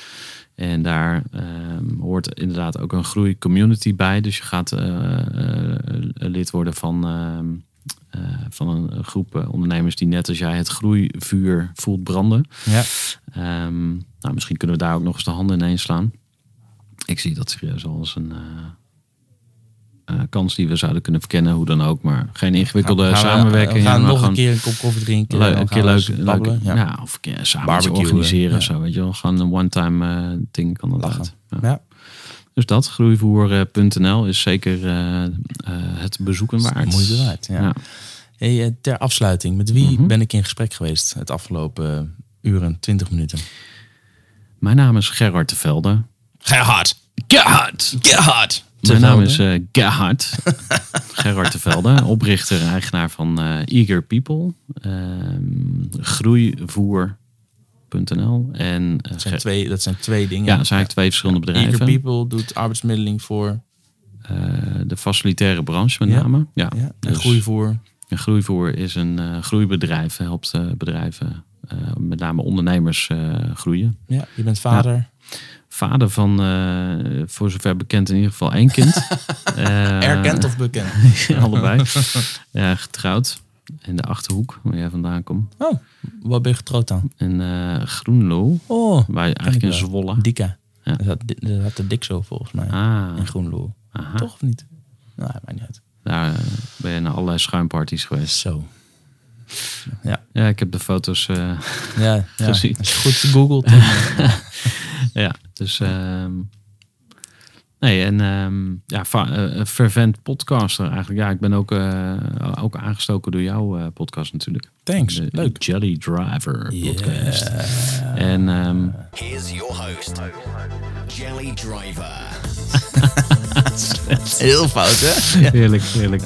En daar ehm, hoort inderdaad ook een groeicommunity bij. Dus je gaat eh, lid worden van, ehm, eh, van een groep ondernemers die net als jij het groeivuur voelt branden. Ja. Ehm, nou, misschien kunnen we daar ook nog eens de handen ineens slaan. Ik zie dat serieus al als een eh, eh, kans die we zouden kunnen verkennen, hoe dan ook. Maar geen ingewikkelde Gaan samenwerking. We gaan nog een keer een kop koffie drinken. leuk- een keer leuk, ja. Ja. of keer samen organiseren of zo. Weet je wel. Gewoon een one-time eh, ding kan dat uit. Ja. Dus dat, groeivoer.nl is zeker eh, eh, het bezoeken waard. Moeite waard, ja. Hey, eh, ter afsluiting, met wie Mhm. ben ik in gesprek geweest het afgelopen eh, uren, 20 minuten? Mijn naam is Gerard de Velde. Gerhard! Gerhard! Gerhard! Mijn naam is eh Gerhard. [laughs] Gerard de Velde, oprichter en eigenaar van eh, Eager People. ehm, groeivoer.nl. En eh, dat, zijn twee, dat zijn twee dingen. ja, dat zijn eigenlijk twee verschillende Eager bedrijven. People doet arbeidsmiddeling voor de facilitaire branche met Ja. name. Ja, ja, en dus- groeivoer. En Groeivoer is een groeibedrijf. Helpt bedrijven, met name ondernemers, groeien. Ja, je bent vader. Vader van, eh, voor zover bekend, in ieder geval één kind. [laughs] Eh, Erkend of bekend? [laughs] allebei. ja, getrouwd. In de Achterhoek, waar jij vandaan komt. Oh, waar ben je getrouwd dan? In eh Groenlo, Oh, waar je eigenlijk in. Zwolle. Dika. Ja. Dat, had, de dik zo volgens mij. Ah, In Groenlo. aha. Toch of niet? Nou, maakt niet uit. Daar ben je naar allerlei schuimparties geweest. Zo. Ja, Ja, ik heb de foto's. eh, ja, [laughs] ja. Gezien. Als je goed googelt. dan- [laughs] ja, dus. ehm, nee, en ehm, ja, eh, een fervent podcaster eigenlijk. Ja, ik ben ook, eh, ook aangestoken door jouw eh, podcast natuurlijk. Thanks, De leuk. Jelly Driver podcast. En ehm, Here's your host, Jelly Driver. [laughs] Heel fout, hè? heerlijk, heerlijk.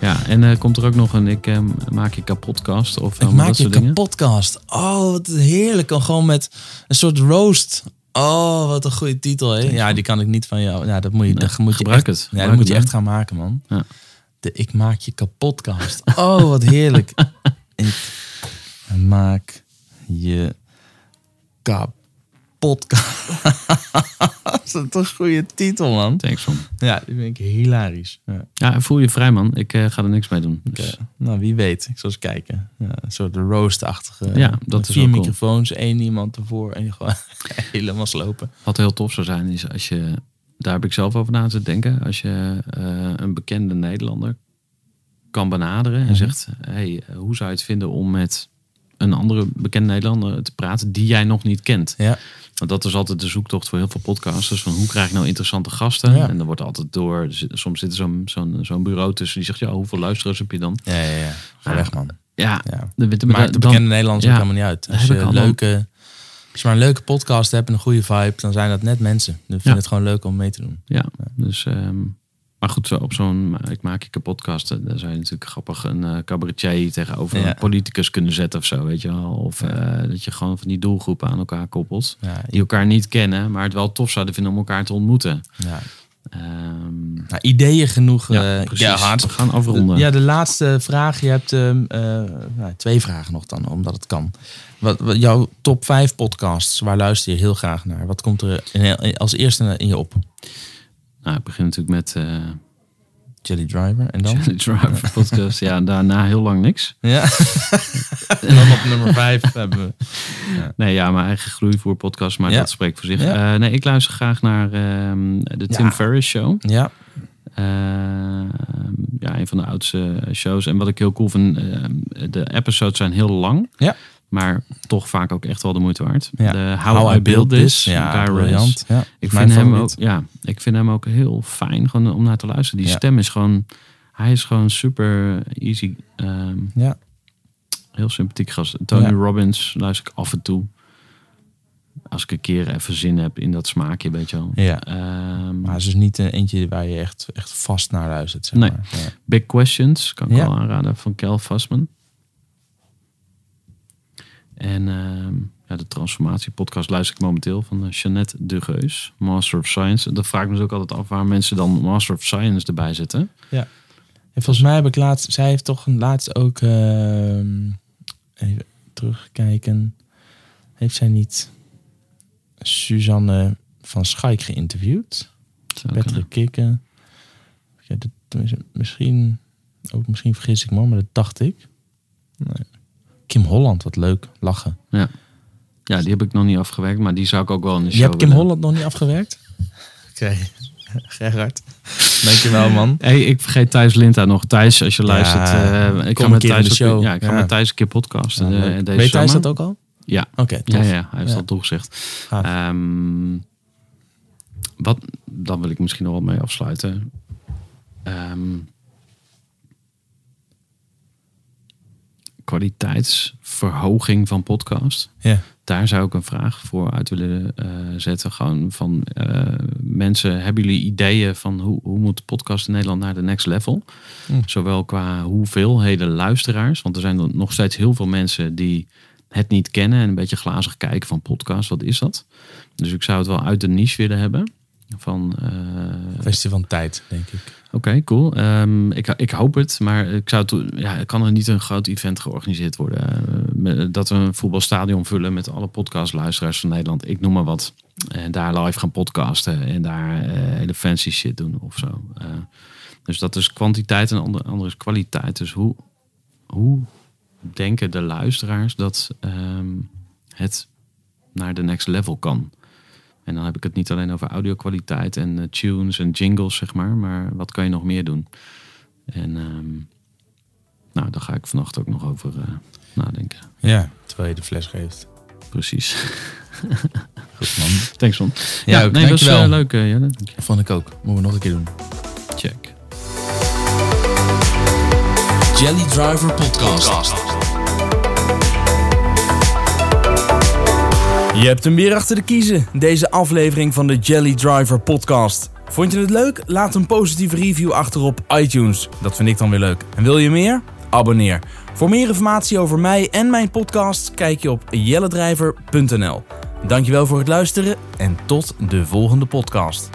Ja, en eh, komt er ook nog een Ik ehm, maak je kapotcast of Ik allemaal maak dat je kapotcast. Oh, wat heerlijk. En gewoon met een soort roast. Oh, wat een goede titel, hè? Ja, die kan ik niet van jou. Ja, dat moet je, dat moet je echt, het. Ja, dat moet je echt gaan maken, man. Ja. De Ik maak je kapotcast. Oh, wat heerlijk. [laughs] ik maak je kapotcast. [laughs] dat is een goede titel, man. Thanks, man. Ja, die vind ik hilarisch. Ja. Ja, voel je vrij, man. Ik eh, ga er niks mee doen. Dus, nou, wie weet. Ik zal eens kijken. Ja, een soort roast-achtige. Ja, dat is Vier cool. microfoons, één iemand ervoor en je gewoon [laughs] helemaal slopen. Wat heel tof zou zijn, is als je, daar heb ik zelf over na te denken, als je eh, een bekende Nederlander kan benaderen en Mhm. zegt, hey, eh, hoe zou je het vinden om met een andere bekende Nederlander te praten die jij nog niet kent? Ja, Want dat is altijd de zoektocht voor heel veel podcasters, van hoe krijg ik nou interessante gasten? Ja. En dan wordt altijd door, soms zit er zo'n zo'n zo'n bureau tussen die zegt, ja, hoeveel luisteraars heb je dan? ja, ja. ja. Ga Ja. weg, man. Ja, Ja. de, de, Maakt de dan- bekende Nederlanders ja, ook helemaal niet uit. Als je, leuke, als je maar een leuke podcast hebt en een goede vibe, dan zijn dat net mensen. Dan vind Ja. het gewoon leuk om mee te doen. Ja, dus. ehm, maar goed, op zo'n. Ik maak je kapot podcast. eh, Daar zou je natuurlijk grappig een eh, cabaretier tegenover Ja. een politicus kunnen zetten of zo, weet je wel. Of eh, dat je gewoon van die doelgroepen aan elkaar koppelt. Ja, Die elkaar niet kennen, maar het wel tof zouden vinden om elkaar te ontmoeten. ja. Ehm, Nou, ideeën genoeg, ja, eh. Gerhard. We gaan afronden. Ja, de laatste vraag. Je hebt ehm, eh, nou, twee vragen nog dan, omdat het kan. Wat, wat, jouw top 5 podcasts, waar luister je heel graag naar? Wat komt er in- als eerste in je op? Nou, ik begin natuurlijk met eh, Jelly Driver. En dan? [laughs] Jelly Driver podcast. Ja, daarna heel lang niks. Ja. [laughs] en dan op nummer 5 hebben we... [laughs] Nee, ja, mijn eigen groeivoer podcast, maar Ja. dat spreekt voor zich. Ja. Eh, nee, ik luister graag naar ehm, de Tim Ja. Ferriss Show. Ja. Ehm, ja, een van de oudste shows. En wat ik heel cool vind, ehm, de episodes zijn heel lang. Ja. Maar toch vaak ook echt wel de moeite waard. Ja. De How, I Build This, Ja, briljant. Ik vind, hem ook, ja, ik vind hem ook heel fijn gewoon om naar te luisteren. Die Ja. stem is gewoon, hij is gewoon super easy. ehm, Ja. heel sympathiek gast. Tony. Robbins luister ik af en toe. Als ik een keer even zin heb in dat smaakje, weet je wel. Ja. Ehm, Maar het is dus niet een eentje waar je echt, echt vast naar luistert. Zeg Nee. maar. Big Questions kan ik wel aanraden van Kel Vastman. En ehm, ja, de transformatiepodcast luister ik momenteel van eh, Jeannette de Geus, Master of Science. Dat vraag ik me dus ook altijd af waar mensen dan Master of Science erbij zetten. En volgens mij heb ik laatst, zij heeft toch laatst ook, ehm, even terugkijken, heeft zij niet Suzanne van Schaik geïnterviewd? Patrick Kikken. Ja, dat, misschien, ook misschien vergis ik me, maar dat dacht ik. Nee. Kim Holland, wat leuk, lachen. Ja, die heb ik nog niet afgewerkt, maar die zou ik ook wel in de show Je hebt Kim willen. Holland nog niet afgewerkt? [laughs] Oké, Gerard. Dankjewel man. Hey, ik vergeet Thijs Linta nog. Thijs, als je luistert. eh, ik kom ga een met keer in Thijs de ook- show. Ja, ik ga Ja. met Thijs een keer podcasten. Ja, eh, deze Weet Thijs zomer. dat ook al? Ja. Oké, Ja, ja, hij heeft Ja. al toegezegd. Ehm, wat, dan wil ik misschien nog wel mee afsluiten. Ehm, kwaliteitsverhoging van podcast. Ja. Daar zou ik een vraag voor uit willen eh, zetten. Gewoon van eh, mensen, hebben jullie ideeën van hoe, hoe moet de podcast in Nederland naar de next level? Hm. Zowel qua hoeveelheden luisteraars. Want er zijn nog steeds heel veel mensen die het niet kennen en een beetje glazig kijken van podcast. Wat is dat? Dus ik zou het wel uit de niche willen hebben. Van, eh, Kwestie van tijd, denk ik. Oké, cool. Ehm, ik, ik hoop het, maar ik zou het, ja, kan er niet een groot event georganiseerd worden? Eh, met- dat we een voetbalstadion vullen met alle podcastluisteraars van Nederland. Ik noem maar wat. En daar live gaan podcasten en daar eh, hele fancy shit doen of zo. Eh, dus dat is kwantiteit en ander, andere is kwaliteit. Dus hoe, hoe denken de luisteraars dat ehm, het naar de next level kan? En dan heb ik het niet alleen over audio-kwaliteit en eh, tunes en jingles, zeg maar. Maar wat kan je nog meer doen? En ehm, nou, daar ga ik vannacht ook nog over eh, nadenken. Ja, terwijl je de fles geeft. Precies. [laughs] Goed man. Thanks, man. Ja, Ja, ook, nee, dat was dankjewel. eh, leuk, eh, Jelle. Vond ik ook. Moeten we nog een keer doen. Check. Jelly Driver Podcast. Je hebt hem weer achter de kiezen, deze aflevering van de Jelly Driver podcast. Vond je het leuk? Laat een positieve review achter op iTunes. Dat vind ik dan weer leuk. En wil je meer? Abonneer. Voor meer informatie over mij en mijn podcast kijk je op jelledrijver.nl. Dankjewel voor het luisteren en tot de volgende podcast.